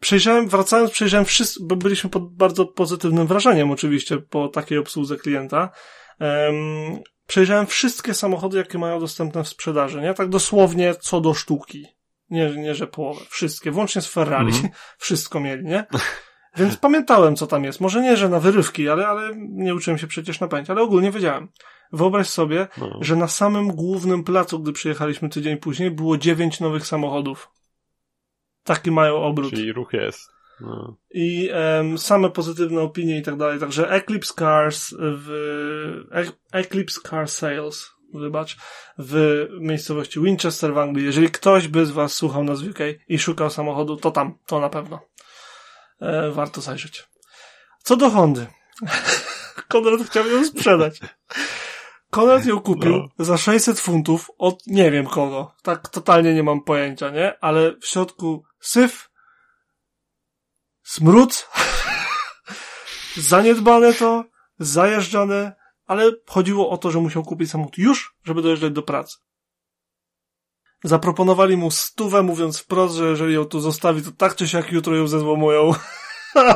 przejrzałem, wracając, przejrzałem wszystko, bo byliśmy pod bardzo pozytywnym wrażeniem oczywiście po takiej obsłudze klienta. Um, przejrzałem wszystkie samochody, jakie mają dostępne w sprzedaży, nie? Tak dosłownie co do sztuki. Nie, nie że połowę. Wszystkie, włącznie z Ferrari. Mm. Wszystko mieli, nie? Więc pamiętałem, co tam jest. Może nie, że na wyrywki, ale, ale nie uczyłem się przecież na pamięć, ale ogólnie wiedziałem. Wyobraź sobie, no. że na samym głównym placu, gdy przyjechaliśmy tydzień później, było dziewięć nowych samochodów. Taki mają obrót. Czyli ruch jest. No. I um, same pozytywne opinie i tak dalej. Także Eclipse Cars w Eclipse Car Sales, wybacz, w miejscowości Winchester w Anglii. Jeżeli ktoś by z Was słuchał nas w UK i szukał samochodu, to tam, to na pewno. E, warto zajrzeć. Co do Hondy. Konrad chciał ją sprzedać. Konrad ją kupił no. za 600 funtów od nie wiem kogo. Tak totalnie nie mam pojęcia, nie? Ale w środku syf, smród, zaniedbane to, zajeżdżane, ale chodziło o to, że musiał kupić samochód już, żeby dojeżdżać do pracy. Zaproponowali mu stówę, mówiąc wprost, że jeżeli ją tu zostawi, to tak czy siak jutro ją zezłomują.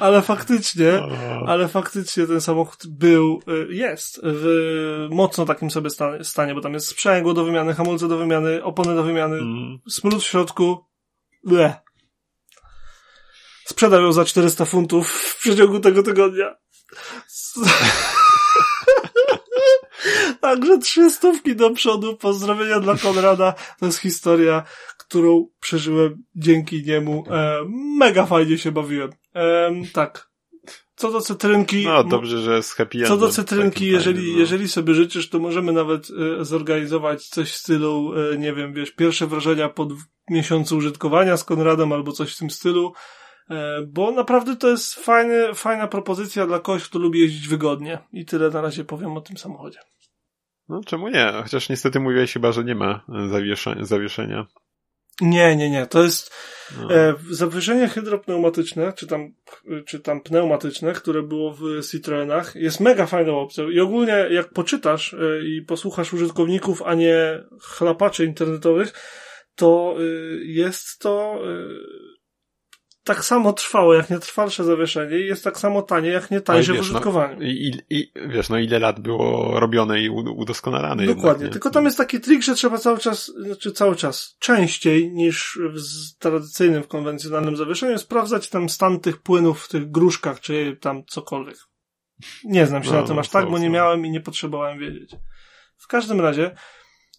ale faktycznie, ale faktycznie ten samochód był, y, jest w mocno takim sobie stanie, bo tam jest sprzęgło do wymiany, hamulce do wymiany, opony do wymiany, mm. smród w środku, Ble. Sprzedał ją za 400 funtów w przeciągu tego tygodnia. Także trzy stówki do przodu. Pozdrowienia dla Konrada. To jest historia, którą przeżyłem dzięki niemu. E, mega fajnie się bawiłem. E, tak. Co do cytrynki. No dobrze, że z happy Co do cytrynki, jeżeli, no. jeżeli sobie życzysz, to możemy nawet e, zorganizować coś w stylu, e, nie wiem, wiesz, pierwsze wrażenia po miesiącu użytkowania z Konradem albo coś w tym stylu. E, bo naprawdę to jest fajny, fajna propozycja dla kogoś, kto lubi jeździć wygodnie. I tyle na razie powiem o tym samochodzie. No czemu nie? Chociaż niestety mówiłeś chyba, że nie ma zawieszenia. Nie, nie, nie. To jest no. e, zawieszenie hydropneumatyczne, czy tam, czy tam pneumatyczne, które było w Citroenach, jest mega fajną opcją. I ogólnie jak poczytasz e, i posłuchasz użytkowników, a nie chlapaczy internetowych, to y, jest to y, tak samo trwało, jak nietrwalsze zawieszenie i jest tak samo tanie, jak nie tańsze w no, użytkowaniu. No, i, i, wiesz, no ile lat było robione i udoskonalane. Dokładnie, jednak, tylko tam jest taki trik, że trzeba cały czas, znaczy cały czas, częściej niż w tradycyjnym, w konwencjonalnym zawieszeniu sprawdzać tam stan tych płynów w tych gruszkach, czy tam cokolwiek. Nie znam się no, na tym aż tak, bo nie miałem i nie potrzebowałem wiedzieć. W każdym razie,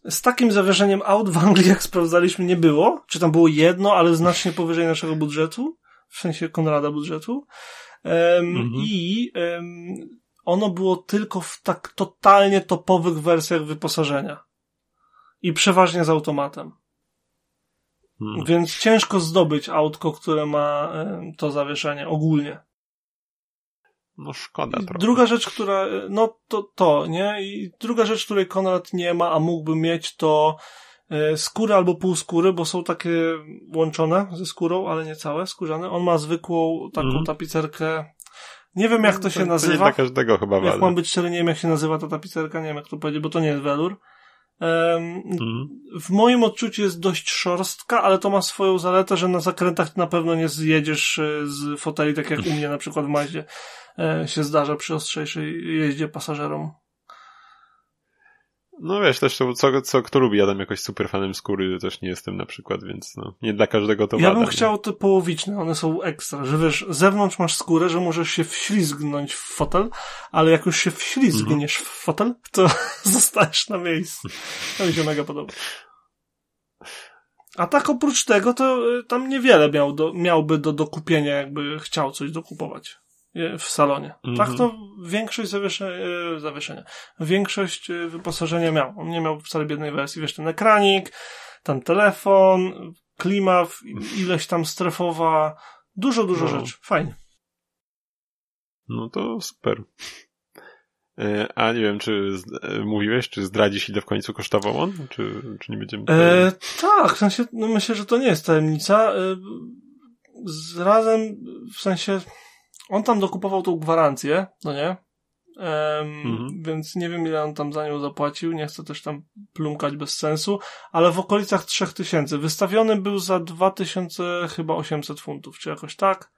z takim zawieszeniem aut w Anglii, jak sprawdzaliśmy, nie było. Czy tam było jedno, ale znacznie powyżej naszego budżetu, w sensie Konrada budżetu. Um, mhm. I um, ono było tylko w tak totalnie topowych wersjach wyposażenia. I przeważnie z automatem. Hmm. Więc ciężko zdobyć autko, które ma um, to zawieszenie ogólnie. No szkoda trochę. Druga rzecz, która, no to, to, nie? I druga rzecz, której Konrad nie ma, a mógłby mieć, to e, skóry albo półskóry, bo są takie łączone ze skórą, ale nie całe, skórzane. On ma zwykłą taką mm. tapicerkę. Nie wiem, jak to się nazywa. To nie dla każdego chyba Jak mam być szczery, nie wiem, jak się nazywa ta tapicerka, nie wiem, jak to powiedzieć, bo to nie jest welur. Mm. W moim odczuciu jest dość szorstka, ale to ma swoją zaletę, że na zakrętach na pewno nie zjedziesz e, z foteli, tak jak u mnie na przykład w Maździe. E, się zdarza przy ostrzejszej jeździe pasażerom. No wiesz, też to, co, co kto lubi, ja tam jakoś super fanem skóry też nie jestem na przykład, więc no, nie dla każdego to Ja bym chciał te połowiczne, one są ekstra, że wiesz, zewnątrz masz skórę, że możesz się wślizgnąć w fotel, ale jak już się wślizgniesz mm -hmm. w fotel, to zostajesz na miejscu. To mi się mega podoba. A tak oprócz tego, to y, tam niewiele miał do, miałby do dokupienia, jakby chciał coś dokupować w salonie. Mhm. Tak to większość zawieszenia, zawieszenia, większość y, wyposażenia miał. On nie miał wcale biednej wersji, wiesz, ten ekranik, tam telefon, klima, ileś tam strefowa, dużo, dużo No. rzeczy. Fajnie. No to super. E, A nie wiem, czy e, mówiłeś, czy zdradzisz, ile w końcu kosztował on? Czy, czy nie będziemy... E, tak, w sensie, no myślę, że to nie jest tajemnica. E, z razem, w sensie, on tam dokupował tą gwarancję, no nie? Em, Mhm. Więc nie wiem, ile on tam za nią zapłacił, nie chcę też tam plumkać bez sensu, ale w okolicach 3000. Wystawiony był za 2000 chyba 800 funtów, czy jakoś tak.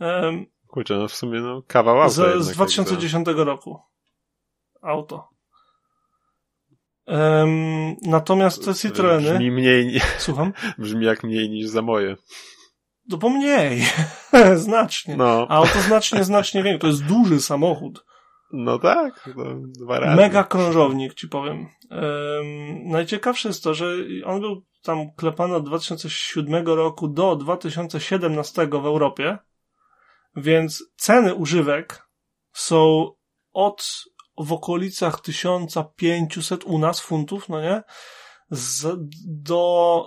Em, Kurczę, no w sumie no kawał auta z, z jak 2010 roku. Auto. Em, natomiast te Citroeny... Brzmi mniej, Słucham? brzmi jak mniej niż za moje. No bo mniej. znacznie. No, Auto znacznie, znacznie większe. To jest duży samochód. no tak, no, dwa razy. Mega krążownik, ci powiem. Najciekawsze jest to, że on był tam klepany od 2007 roku do 2017 w Europie, więc ceny używek są od w okolicach 1500 u nas funtów, no nie? Z, do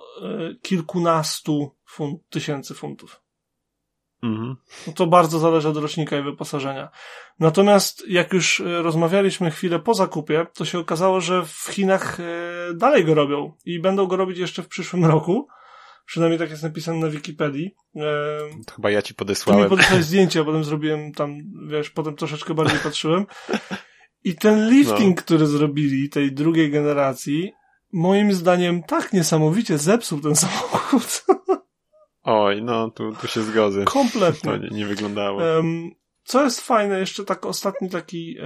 y, kilkunastu funt, tysięcy funtów. Mhm. No to bardzo zależy od rocznika i wyposażenia. Natomiast jak już e, rozmawialiśmy chwilę po zakupie, to się okazało, że w Chinach e, dalej go robią i będą go robić jeszcze w przyszłym roku. Przynajmniej tak jest napisane na Wikipedii. E, To chyba ja ci Tu mi podesłałem. podesłałeś zdjęcie, a potem zrobiłem tam, wiesz, potem troszeczkę bardziej patrzyłem. I ten lifting, No. który zrobili tej drugiej generacji, moim zdaniem tak niesamowicie zepsuł ten samochód. Oj, no tu, tu się zgodzę. Kompletnie. To nie, nie wyglądało. Co jest fajne, jeszcze tak ostatni taki, e,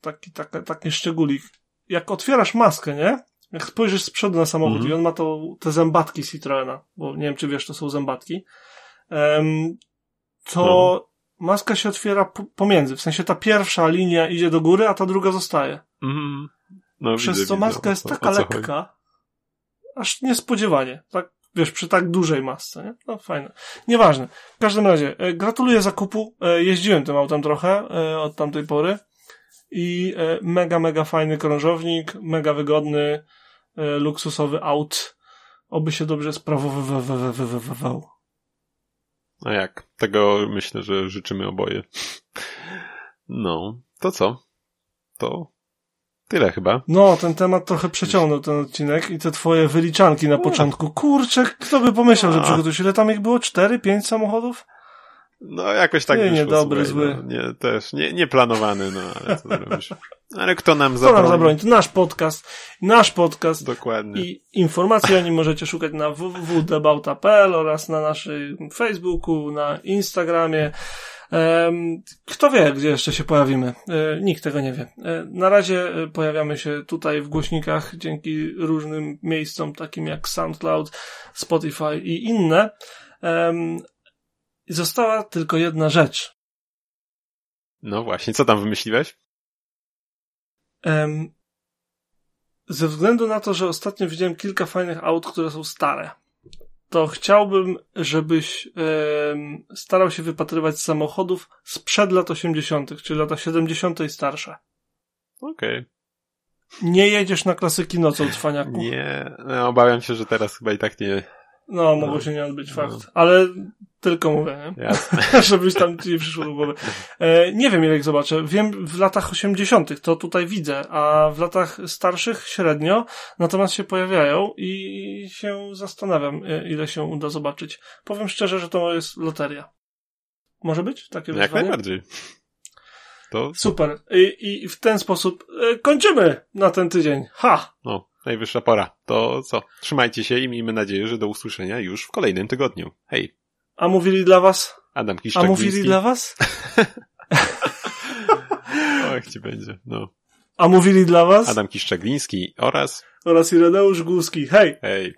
taki, taka, taki szczególik. Jak otwierasz maskę, nie? Jak spojrzysz z przodu na samochód Mhm. i on ma to, te zębatki Citroena, bo nie wiem, czy wiesz, to są zębatki, to No. maska się otwiera pomiędzy. W sensie ta pierwsza linia idzie do góry, a ta druga zostaje. Mhm. No, Przez widzę, co widzę, maska o jest co- taka co chodzi. lekka, aż niespodziewanie. Tak, wiesz, przy tak dużej masce, nie? No fajne. Nieważne. W każdym razie, e, gratuluję zakupu. E, jeździłem tym autem trochę e, od tamtej pory i e, mega, mega fajny krążownik, mega wygodny, e, luksusowy aut. Oby się dobrze sprawowywał. A jak? Tego myślę, że życzymy oboje. No, to co? To tyle chyba. No, ten temat trochę przeciągnął ten odcinek i te twoje wyliczanki na początku. Kurczę, kto by pomyślał, że A. przygotujesz? Ile tam ich było? Cztery, pięć samochodów? No, jakoś tak Nie, wyszło, niedobry, słuchaj, zły. No, nie, też, nie, nieplanowany, no, ale co zrobisz. Ale kto nam zabroni? nam zabroni? To nasz podcast. Nasz podcast. Dokładnie. I informacje o nim możecie szukać na www.debauta.pl oraz na naszym Facebooku, na Instagramie. Kto wie, gdzie jeszcze się pojawimy? E, Nikt tego nie wie. E, Na razie e, pojawiamy się tutaj w głośnikach dzięki różnym miejscom, takim jak SoundCloud, Spotify i inne. Została tylko jedna rzecz. No właśnie, co tam wymyśliłeś? Ze względu na to, że ostatnio widziałem kilka fajnych aut, które są stare, to chciałbym, żebyś em, starał się wypatrywać samochodów sprzed lat 80., czyli lata 70. i starsze. Okej. Nie jedziesz na klasyki nocą cwaniaku. Nie, no, obawiam się, że teraz chyba i tak nie. No, mogło No. się nie odbyć, No. fakt. Ale tylko mówię, nie? Jasne. Żebyś tam ci nie przyszło do głowy. E, nie wiem, ile ich zobaczę. Wiem w latach 80., to tutaj widzę, a w latach starszych średnio, natomiast się pojawiają i się zastanawiam, e, ile się uda zobaczyć. Powiem szczerze, że to jest loteria. Może być takie Jak wyzwanie? najbardziej. To, Super. I, I w ten sposób e, kończymy na ten tydzień. Ha! no, najwyższa pora. To co? Trzymajcie się i miejmy nadzieję, że do usłyszenia już w kolejnym tygodniu. Hej, A mówili dla was? Adam A Kiszczak mówili dla was? O, jak ci będzie. No. A mówili dla was? Adam Kiszczagliński oraz Oraz Ireneusz Głuski. Hej! hej.